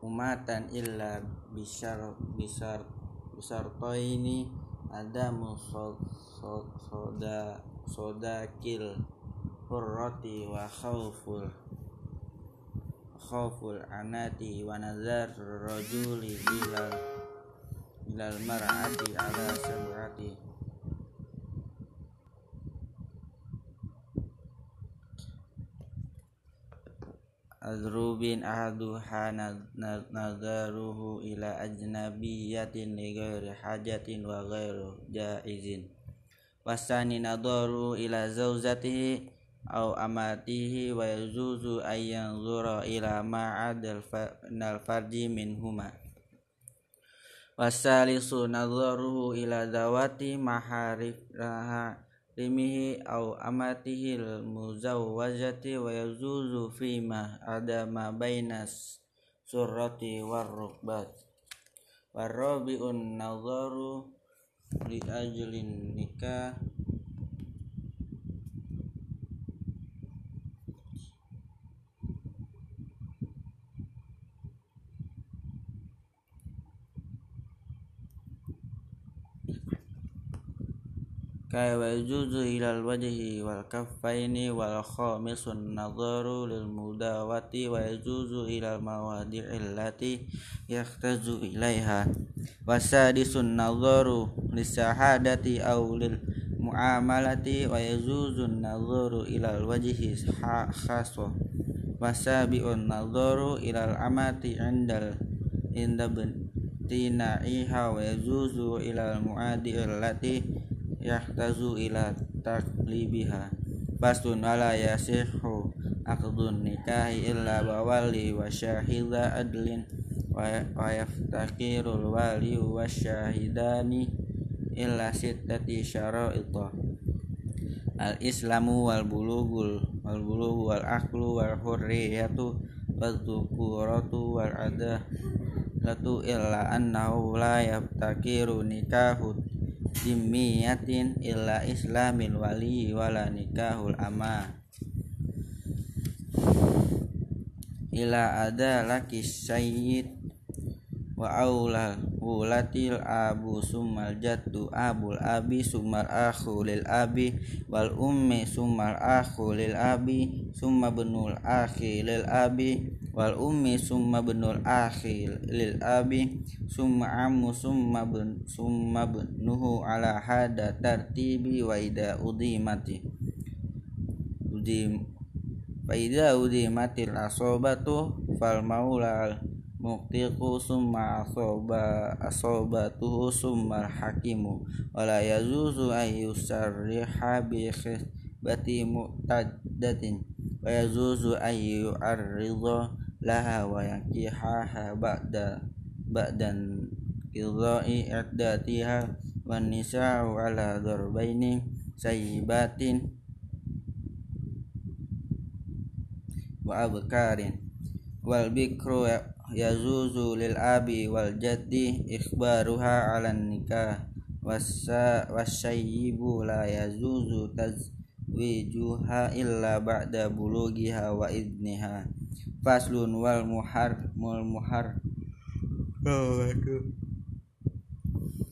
A: umatan illa bisar bisar ini ada soda soda kil hurrati wa khawful khawful anati wa nazar rajuli ilal ilal mar'ati ala sab'ati adrubin ahaduha nadaruhu ila ajnabiyatin li hajatin wa ghairu jaizin. Wasani nadaru ila zawjatihi au amatihi wa yazuzu ay yanzura ila ma'adal farji minhuma. Wasalisu nadaruhu ila dawati maharifaha limihi au amatihi muzawwajati wa yazuzu fima adama bainas surrati warrukbat. Warrabi'un nazaru li ajlin nikah kay wa yajuzu ilal wajhi wal kaffaini wal khamisun nadharu lil mudawati wa yajuzu ilal mawadi'il lati yahtaju ilaiha wasadisun nadharu lisahadati aw lil muamalati wa yajuzu nadharu ilal wajhi khassa wasabi'un nadharu ilal yahtazu ila taklibiha Fasun wala yasihu akdun nikahi illa bawali wa syahida adlin. Wa yaftakirul wali wa syahidani illa sittati syara'ita. Al islamu wal bulugul wal bulugu wal aklu wal hurriyatu wal dhukuratu wal adah latu illa annahu la yaftakiru nikahu dimiyatin illa islamil wali wala nikahul ama. Ila ada laki sayyid wa aula ulatil abu sumal jaddu abul abi sumal akhu lil abi wal ummi sumal akhu lil abi summa benul akhi lil abi wal ummi summa benul akhi lil abi summa ammu summa ben summa benuhu ala hada tartibi wa ida udimati udim fa ida udimatil asobatu fal maula muktiku summa asoba asobatuhu summa hakimu wala yazuzu ayyusarriha bi khibati mu'taddatin. Wa yazuzu ayyu arridha laha wa yankihaha ba'da ba'dan qidha'i iddatiha wan nisa'u ala darbaini sayyibatin wa abkarin. Wal bikru yazuzu lil abi wal jaddi ikhbaruha ala nikah. Wasa wasayyibu la yazuzu tazwijuha illa ba'da bulughiha wa idniha faslun wal muhar mul muhar.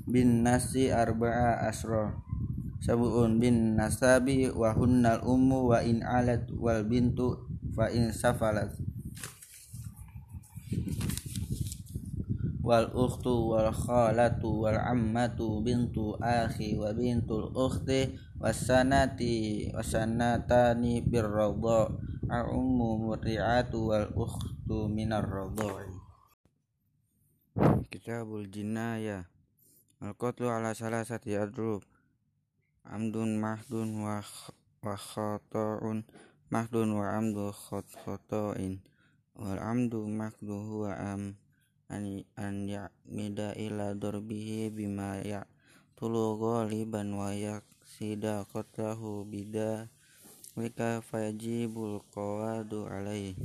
A: Bin nasi arba'a asra. Sabuun bin nasabi wa hunnal ummu wa in alat wal bintu fa in safalat. Wal ukhtu wal khalatu wal ammatu bintu akhi wa bintul ukhti wasanati wasanatani bir radha al ummu muti'atu wal ukhtu minar radha kitabul jinaya al qatlu ala salasati adrub amdun mahdun wa wa khata'un. Mahdun wa amdu khata'in. Wal amdu mahdu huwa am. An an ya'mida ila darbihi bima ya tulu ghaliban wa yaksida qatahu bida wika fajibul qawadu alaih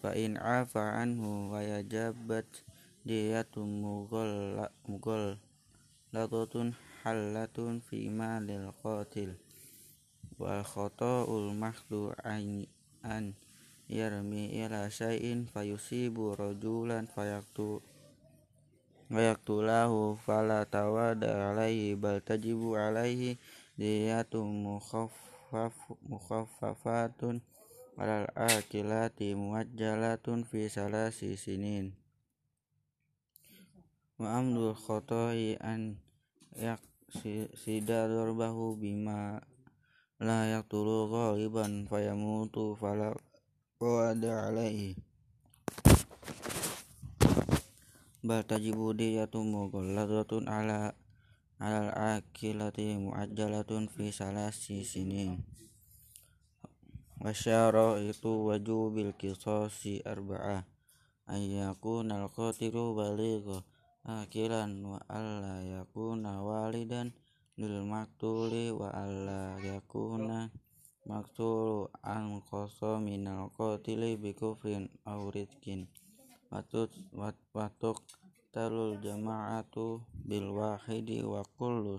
A: fa in afa anhu wa yajabat diyatun mughal ladatun halatun fi malil qatil wal khata'ul mahdu an yarmi ila syai'in fayusibu rajulan fayaktu wayaktulahu fala tawada alaihi bal tajibu alaihi diyatu mukhaffaf mukhaffafatun alal akilati muajjalatun fi salasi sinin. Wa amdul khotohi an yak sida darbahu bima la yaktulu ghaliban fayamutu fala alal akilati muajjalatun fi salasi sini, wasyara itu wajubil kisosi arba'ah ayyakuna al-qatilu baligha akilan wa alla yakuna walidan lil maktuli wa alla yakuna maktul an qasa minal qatili bi kufrin aw ridkin watuk watuk talul jama'atu bil wahidi wa kullu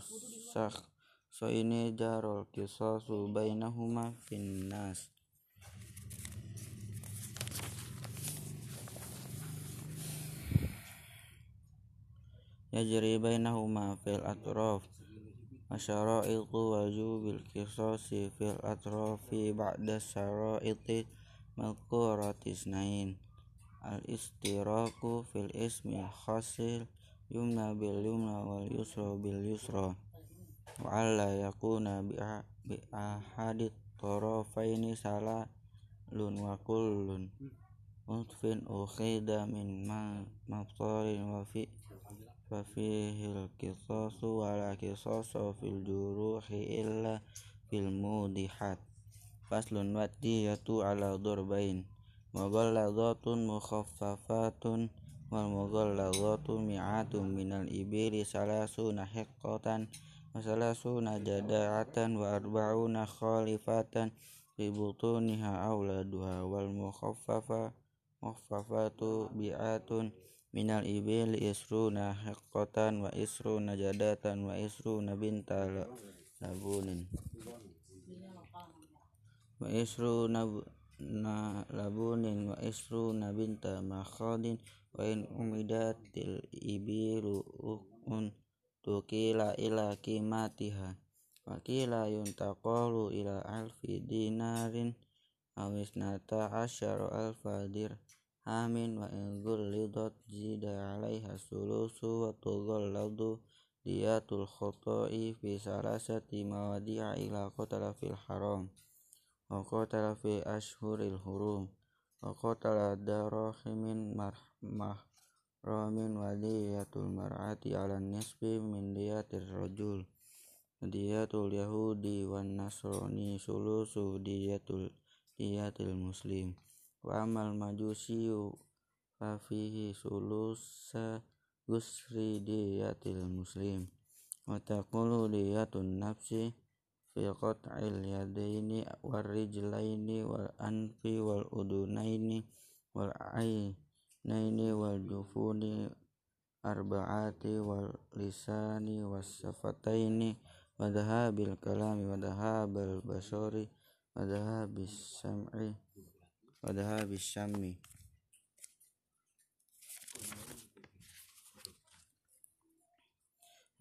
A: sakh so ini jarul kisasu bainahuma finnas yajri bainahuma fil atraf asyara'iqu wajubil kisosi fil atrofi ba'da syara'iti malkuratis nain al-istiraku fil ismi khasil yumna bil yumna wal yusra bil yusra. Wa alla yakuna bi ahadit tarafaini sala lun wa kullun utfin ukhida min ma maftarin wa fi fa al qisasu wa la qisasu fil juruhi illa fil mudihat. Faslun wadiyatu ala durbain mubalaghatun mukhaffafatun wal mughallaghatu mi'atun minal ibiri salasuna hiqqatan wa salasuna jada'atan wa arba'una khalifatan fi butuniha awladuha wal mukhaffafa mukhaffafatu bi'atun minal ibil isruna hiqqatan wa isruna jadatan wa isruna bintal labunin wa isruna مع لبون وعشرون بنت مخاض وإن أمدت الإبل تكيل إلى كيماتها وقيل ينتقل إلى ألف دينار أو اثنتا عشر ألف درهم وإن غلظت زيد عليها الثلث وتغلظ ديات الخطأ في ثلاثة مواديع إلى قتل في الحرام qatala fil haram wa qatala fi ashhuril hurum. Wa qatala darahimin mahramin wa diyatul mar'ati 'ala nisfi min diyatir rajul. Diyatul yahudi wan nasrani sulusu diyatul diyatil muslim. Wa amal majusiyu fa fi qat'il yadaini war rijlaini wal anfi wal udunaini wal ainaini wal jufuni arba'ati wal lisani was safataini wa dhahabil kalami wa dhahabal basari wa dhahabis sam'i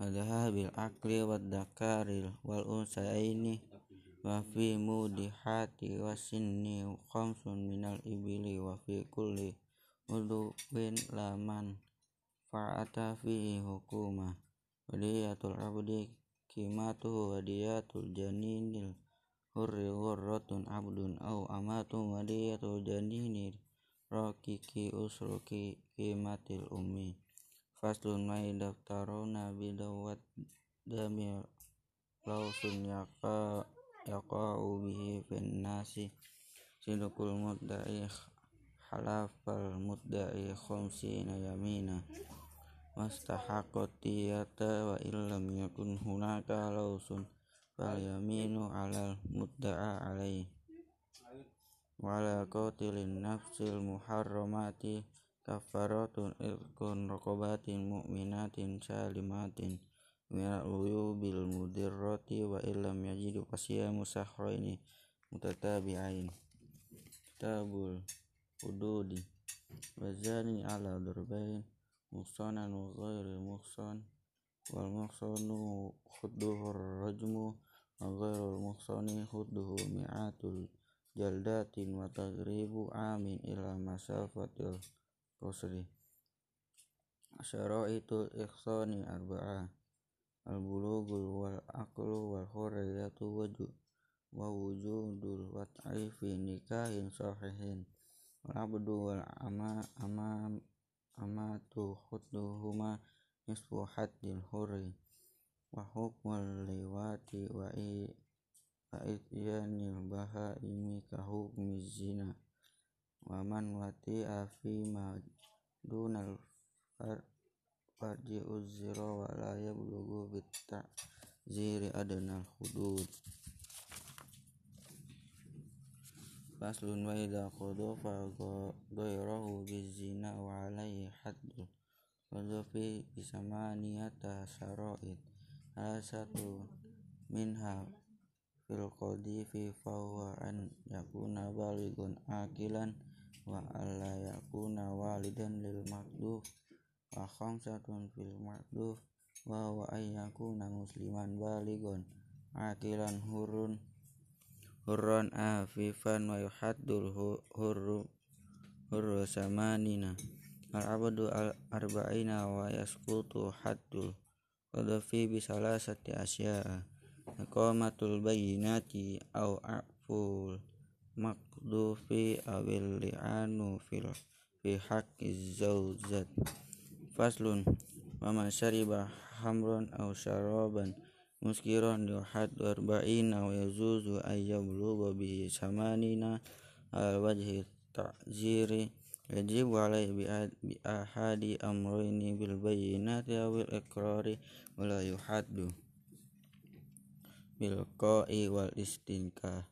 A: wadaha bil akli wad dakaril wal unsaini wa fi mudihati wasinni khamsun minal ibili wa fi kulli laman fa'ata fi hukuma. Wadiyatul abdi kimatuhu wadiyatul janinil hurri hurratun abdun au amatun wadiyatul janinil rakiki usruki kimatil umi faslun ma daftaruna bidawat dami lausun yaqa yaqa'u bihi fin nasi. Sidqul mudda'i halafal mudda'i khamsina yamina. Wastahaqqat tiyata wa illam yakun hunaka lausun fal yaminu alal mudda'a alaih wa ala nafsil muharramati kafaratun irkun raqabatin mu'minatin salimatin minal uyubil mudirrati wa illam yajidu fasiyamu sahraini mutatabi'ain. Kitabul hududi wazani ala durbain muhsanan wa ghairi muhsan wal muhsanu khudduhur rajmu wa ghairul muhsani khudduhu mi'atul jaldatin wa tagribu amin ila masafatil Rusli Asyara itu ikhsani arba'a. Al-bulughul wal aqlu wal hurriyatu wujud wa wujudul wat'i fi nikahin sahihin. Abdu wal ama ama amatu khudduhuma nisfu haddil hurri. Wa hukmul liwati wa i wa ityanil bahaimi ka hukmi zina waman wati afi madunal farji uzro wala yablugu bitta ziri adanal hudud. Faslun wa idha qudu fa ghayrahu bizina wa alayhi haddu wa fi bisamaniyata syara'id. Asatu minha fil qadi fi fawa an yakuna baligun akilan wa alla yakuna walidan lil makduh wa khamsatun fil makduh wa wa ayyakuna musliman baligon akilan hurun hurun afifan wa yuhaddul hurru hurru samanina. Al abadu al arba'ina wa yasqutu haddul qadfi bi salasati asya'a iqamatul bayyinati au aful maqdufi awil li'anu fil fi haqqi zawjat faslun wa man syariba hamran aw syaraban muskiran yuhad arba'in aw yazuzu ay yablugha bi samanina al wajhi ta'ziri yajib alai bi ahadi amrayni bil bayyinati aw bil iqrari wala yuhaddu bil qa'i wal istinka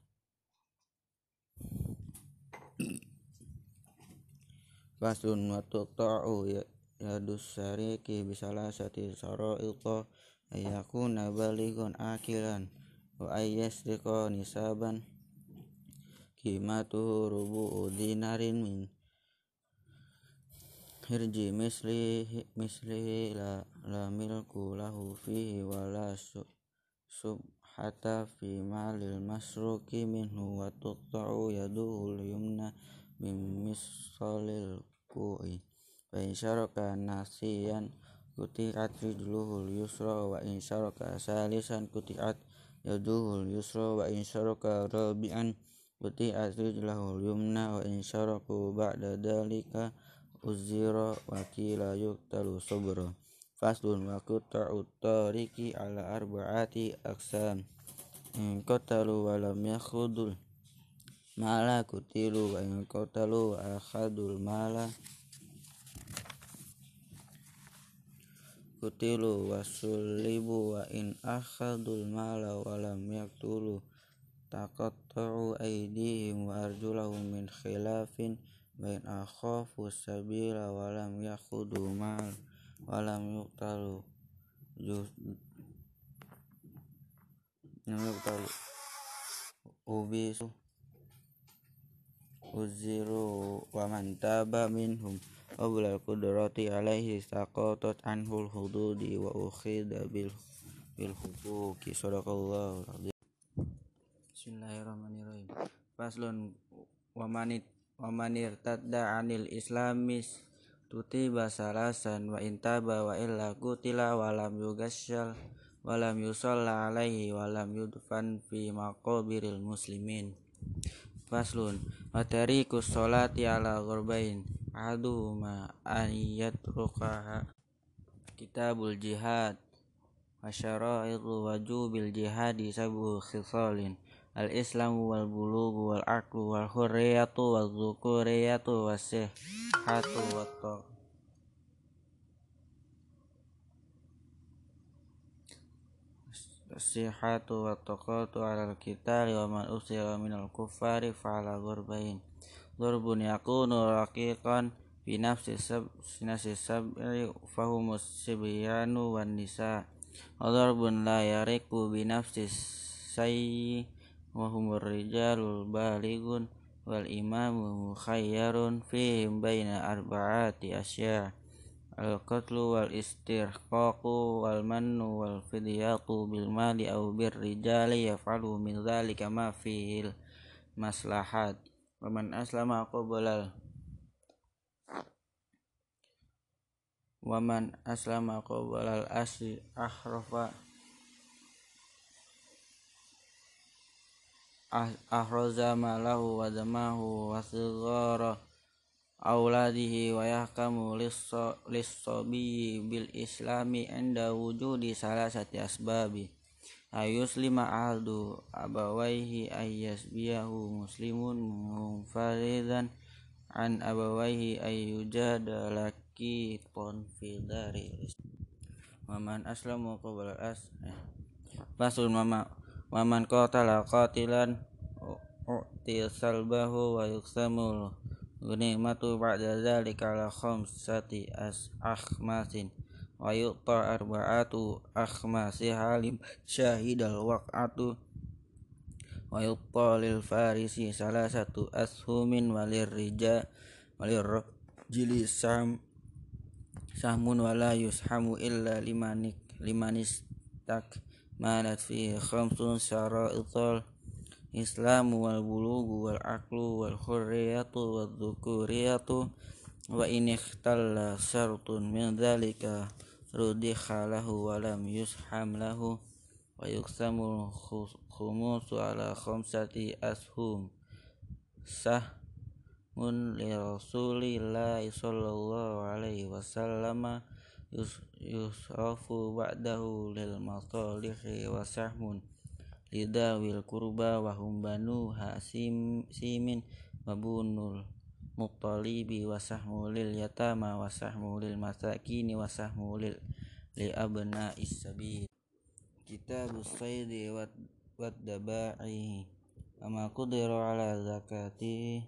A: faslun wa tuqta'u yadus syariki bisalasati sara'ita ayakuna balighun akilan wa ayyasriqa nisaban qimatuhu rubu'u dinarin min hirji misli misli la, la milku lahu fihi wala subhata fi malil masruki minhu wa tuqta'u yaduhu yumna min misalil ku'i. Fa in nasiyan kutiat rijluhul yusra wa in syaraka salisan kutiat yaduhul yusra wa in syaraka rabi'an kutiat rijlahul yumna wa in syaraku ba'da dalika uzira wa kila yuktalu sabra faslun wa quta'u tariki ala arba'ati aqsam. In qatalu wa lam yakhudul mala kutilu wa in qatalu wa akhadul mala. Kutilu wasulibu wa in akhadul mala wa lam yaktulu taqatta'u aydihim wa arjulahum min khilafin wa in akhafu sabila wa lam yakhudu mal wa lam yuqtalu yuqtalu ubisu uziru wa man taba minhum. Qabla al-qudrati alaihi saqatat anhul hududi wa ukhida bil bil huquqi. Sadaqallahu azim Bismillahirrahmanirrahim. Faslun wa manit wa manir tadda anil islamis tutiba salasan wa intaba wa illa kutila wa lam yugasyal wa lam yusalla alaihi wa lam yudfan fi maqabiril muslimin. Faslun wa tarikus sholati ala ghurbain ahaduhuma an yatrukaha kitabul jihad wa wajubil jihadi sabu khisalin al islamu wal bulugu wal aqlu wal hurriyatu wal dhukuriyatu was sihhatu wat sihhatu wa taqatu ala al-qitali wa man usira minal kuffari fa'ala ghurbain Durbun yakunu raqiqan fi nafsi sab nafsi sab'i fahumus sibyanu wan nisa. Durbun la yariku bi nafsi sayyi wa humur rijalul baligun wal imamu mukhayyarun fihim baina arba'ati asya' al qatlu wal istirqaqu wal mannu wal fidyatu bil mali aw bir rijali yaf'alu min dhalika ma fihil maslahat. Waman aslama qabla Waman aslama qabla al-asri ahrafa Ah, ahroza malahu wa damahu wa auladihi wa yahkamu lis-sabiyyi bil islami inda wujudi salasati asbabi. Ayuslima ahdu abawaihi ayyasbiyahu muslimun mufaridan an abawaihi ayyujadalaki ponfidari maman aslamu qabla as eh. Pasul mama waman qatala qatilan u'ti salbahu wa yuksamul ghanimatu ba'da dzalika la khamsati as akhmasin. Wa yu'ta arba'atu akhmasi halim syahidal waq'atu. Wa yu'ta lil farisi salah satu ashumin walir rija walir jili sam sahmun walayus yushamu illa limanik limanistak. استكملت فيه خمس شرائط الإسلام والبلوغ والعقل والحرية والذكورية وإن اختل شرط من ذلك رُدِخَ له ولم يسحم له ويقسم الخموس على خمسة أسهم. سهم لرسول الله صلى الله عليه وسلم yus yusafu ba'dahu lil masalihi wa sahmun lidawil kurba wa hum banu hasim simin wa muttalibi wa sahmu lil yatama wa sahmu lil masakini wa sahmu lil li abna isabi kitabus saidi wa wad dabai ama qudira ala zakati.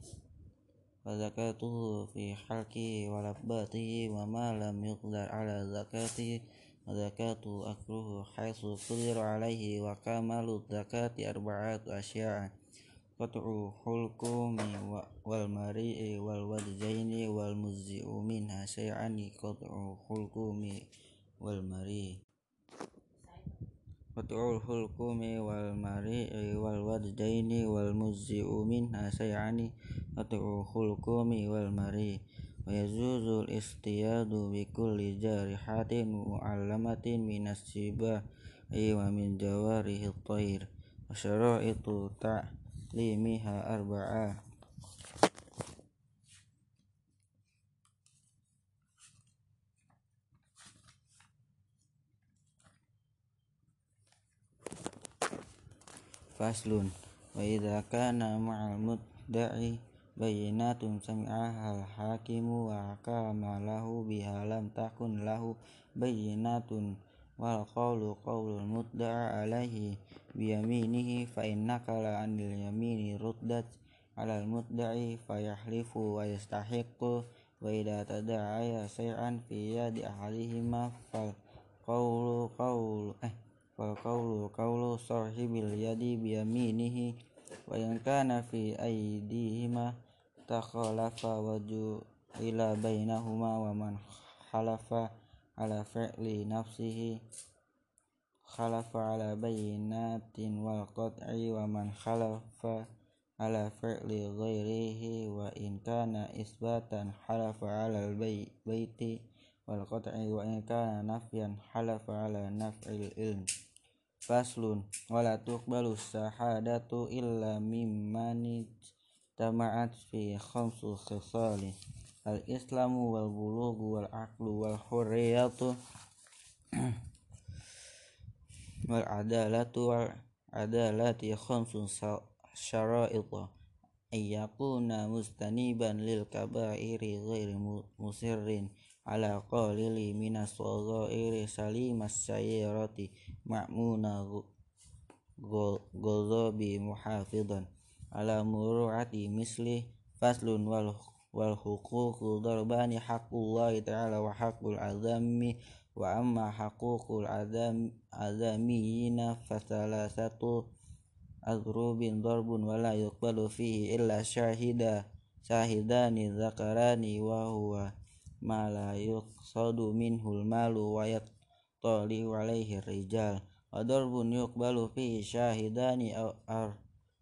A: وزكاته في حلقه ولباته وما لم يقدر على زكاته وزكاة أكله حيث قدر عليه وكمال الزكاة أربعة أشياء قطع حلقوم والمريء والوجهين والمجزئ منها شيئا قطع حلقوم والمريء. Qat'ul hulkumi wal mari'i eh, wal wajdaini wal muzzi'u minha sayani. Qat'ul hulkumi wal mari Wa yazuzul istiyadu bi kulli mu mu'allamatin minas sibahi Iwa eh, min jawarihi tair Wa syara'itu ta'limiha arba'ah فصل. وإذا كان مع المدعي بينات سمعها الحاكم وحكم له بها لم تكن له بينات. والقول قول المدعى عليه بيمينه فإن نقل عن اليمين ردت على المدعي فيحلف ويستحق. وإذا تداعي شيئا في يد أحدهما فالقول قول فالقول قول صاحب اليد بيمينه وإن كان في أيديهما تخالف وجعل بينهما ومن حلف على فعل نفسه خلف على بينات والقطع ومن خلف على فعل غيره وإن كان إثباتا حلف على البيت والقطع وإن كان نفيا حلف على نفع العلم faslun. Wala tuqbalu syahadatu illa mimman tama'at fi khamsu khisali. Al islamu wal bulughu wal aqlu wal hurriyatu wal adalatu wal adalati khamsu syara'it ayyakuna mustaniban lil kaba'iri ghairi musirrin. على قليل من الصغائر سليم السيارة مأمون غضب محافظا على مروعة مثله فصل والحقوق ضربان حق الله تعالى وحق العدم وأما حقوق العدميين فثلاثة أضرب ضرب ولا يقبل فيه إلا شاهد شاهدان ذكران وهو malayuk sodu min hulmalu wayat toli walaihi rijal rijal. Bun yuk balu fi syahidani aw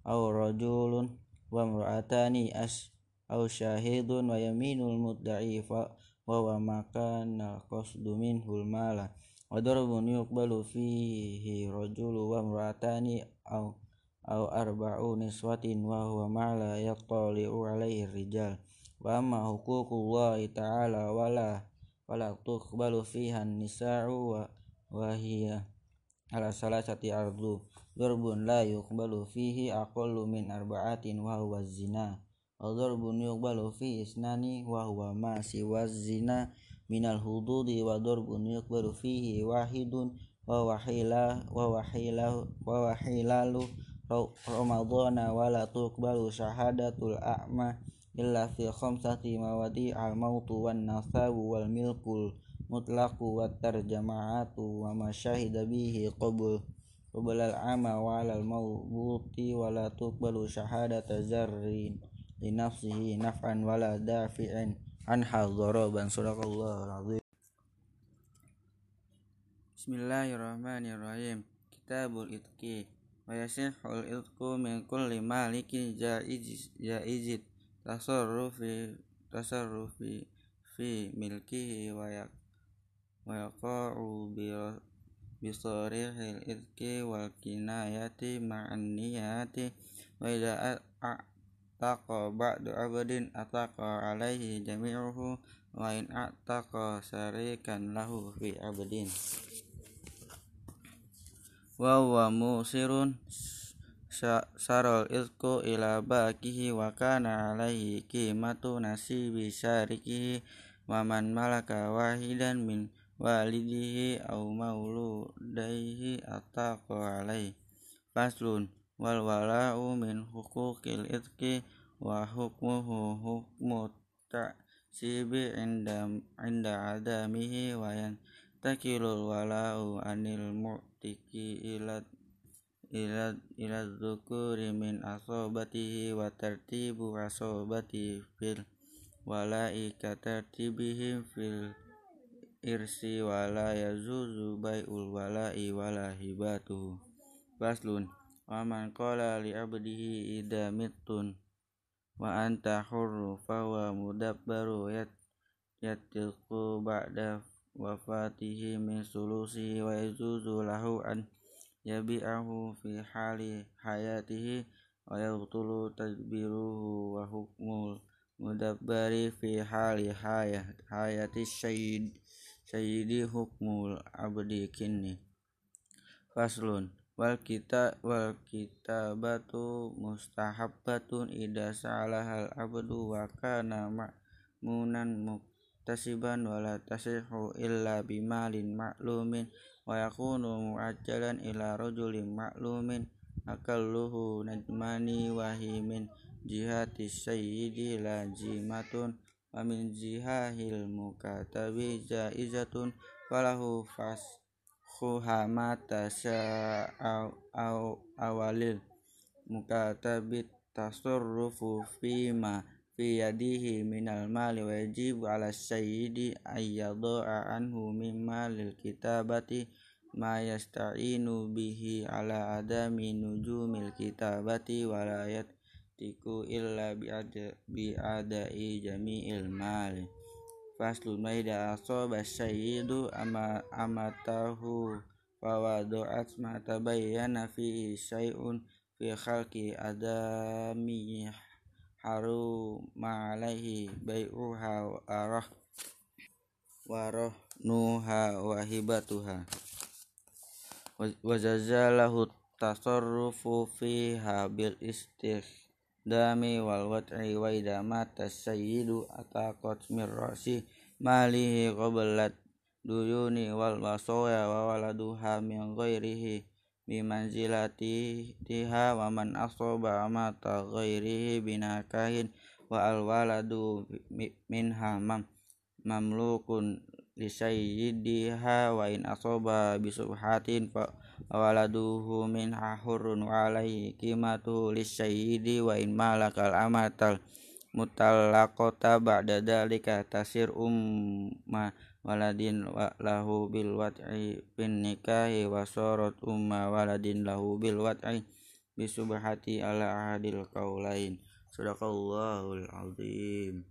A: aw rajulun wa imra'atani as aw syahidun wa yaminul mudda'i fa wa wa makana qasdu minhul mala. Yuk balu fi fihi rajulu wa imra'atani aw aw arba'u niswatin wa huwa ma'la yattali'u alaihi rijal fiha nisa'u wa wa hiya ala salasati ardu darbun la yuqbalu fihi aqallu min arba'atin wa huwa zina wa darbun yuqbalu fihi isnani wa huwa ma siwa zina minal hududi wa darbun yuqbalu fihi wahidun wa wahila wa wahila wa wahilalu ramadhana wa la tuqbalu syahadatul a'ma illa fi khamsati mawadi al mautu wan nasabu wal milkul mutlaqu wa tarjama'atu wa ma syahida bihi qabul. Qabla al-ama wa 'ala al-mawbuti wa la tuqbalu syahadata zarrin li nafsihi naf'an wa la dafi'in an hadaraban sadaqallahu al-azim Bismillahirrahmanirrahim. Kitabul Itqi. Wa yasihul itqu min kulli malikin jaiz jaizid tasarrufi tasarrufi fi milkihi wa yak wa yaqa'u bi bisarihil idki wal kinayati ma'an niyati. Wa idza ataqa ba'du abadin ataqa alaihi jami'uhu wa in ataqa sarikan lahu fi abadin. Wa huwa musirun sarol ilku ila bakihi wa kana alaihi qimatu nasibi syarikihi wa man malaka wahidan min walidihi au mauludaihi ataqa alai faslun wal wala'u min huquqil itqi wa hukmuhu hukmu ta'sibi inda inda adamihi wa yantakilul wala'u anil mu'tiki ila ila ila dzukuri min asobatihi wa tartibu asobati fil wala'i katartibihim fil irsi wala yazuzu bai'ul wala'i wala hibatu faslun wa man qala li abdihi idza mittun wa anta hurru fawa mudabbaru yat yatiqu ba'da wafatihi min sulusi wa yazuzu lahu an yabi'ahu fi hali hayatihi wa yabtulu tadbiruhu wa hukmul mudabbari fi hali hayati syahid sayyidi hukmul abdi kini faslun wal kita wal kitabatu mustahabbatun ida salahal abdu wa kana ma'munan muktasiban wala tasihu illa bimalin ma'lumin wa yakunu mu'ajjalan ila rajulin ma'lumin akalluhu najmani wahimin jihati sayyidi lajimatun wa min jihahil mukatabi jaizatun falahu fas khuhamata au awalil mukatabit tasurrufu fima fi yadihi minal mali wajib ala sayyidi ayyadha'a anhu min malil kitabati ma yasta'inu bihi ala adami nujumil kitabati walayat tiku illa bi'ada bi'adai jami'il mali faslun maida asoba sayyidu ama amatahu fawadu'at ma tabayyana fihi syai'un fi khalqi adami haru ma'alaihi bai'uha warah waroh nuha wahibatuha wajazalahu tasarrufu fiha bil istigh dami wal wat'i wa idza mata sayyidu ataqat mir rasi malihi qablat duyuni wal wasaya wa waladuha min ghairihi bi manzilati tiha wa man asaba mata ghairihi binakahin wa al waladu minha mam mamlukun li sayyidiha wa in asaba bi subhatin fa waladuhu min hurun wa alaihi qimatu lisayyidi wa in malakal amatal mutallaqata ba'da dalika tasir umma waladin wa lahu bil wat'i bin nikahi wa sarat umma waladin lahu bil wat'i bisubhati ala ahadil qaulain sadaqallahul azim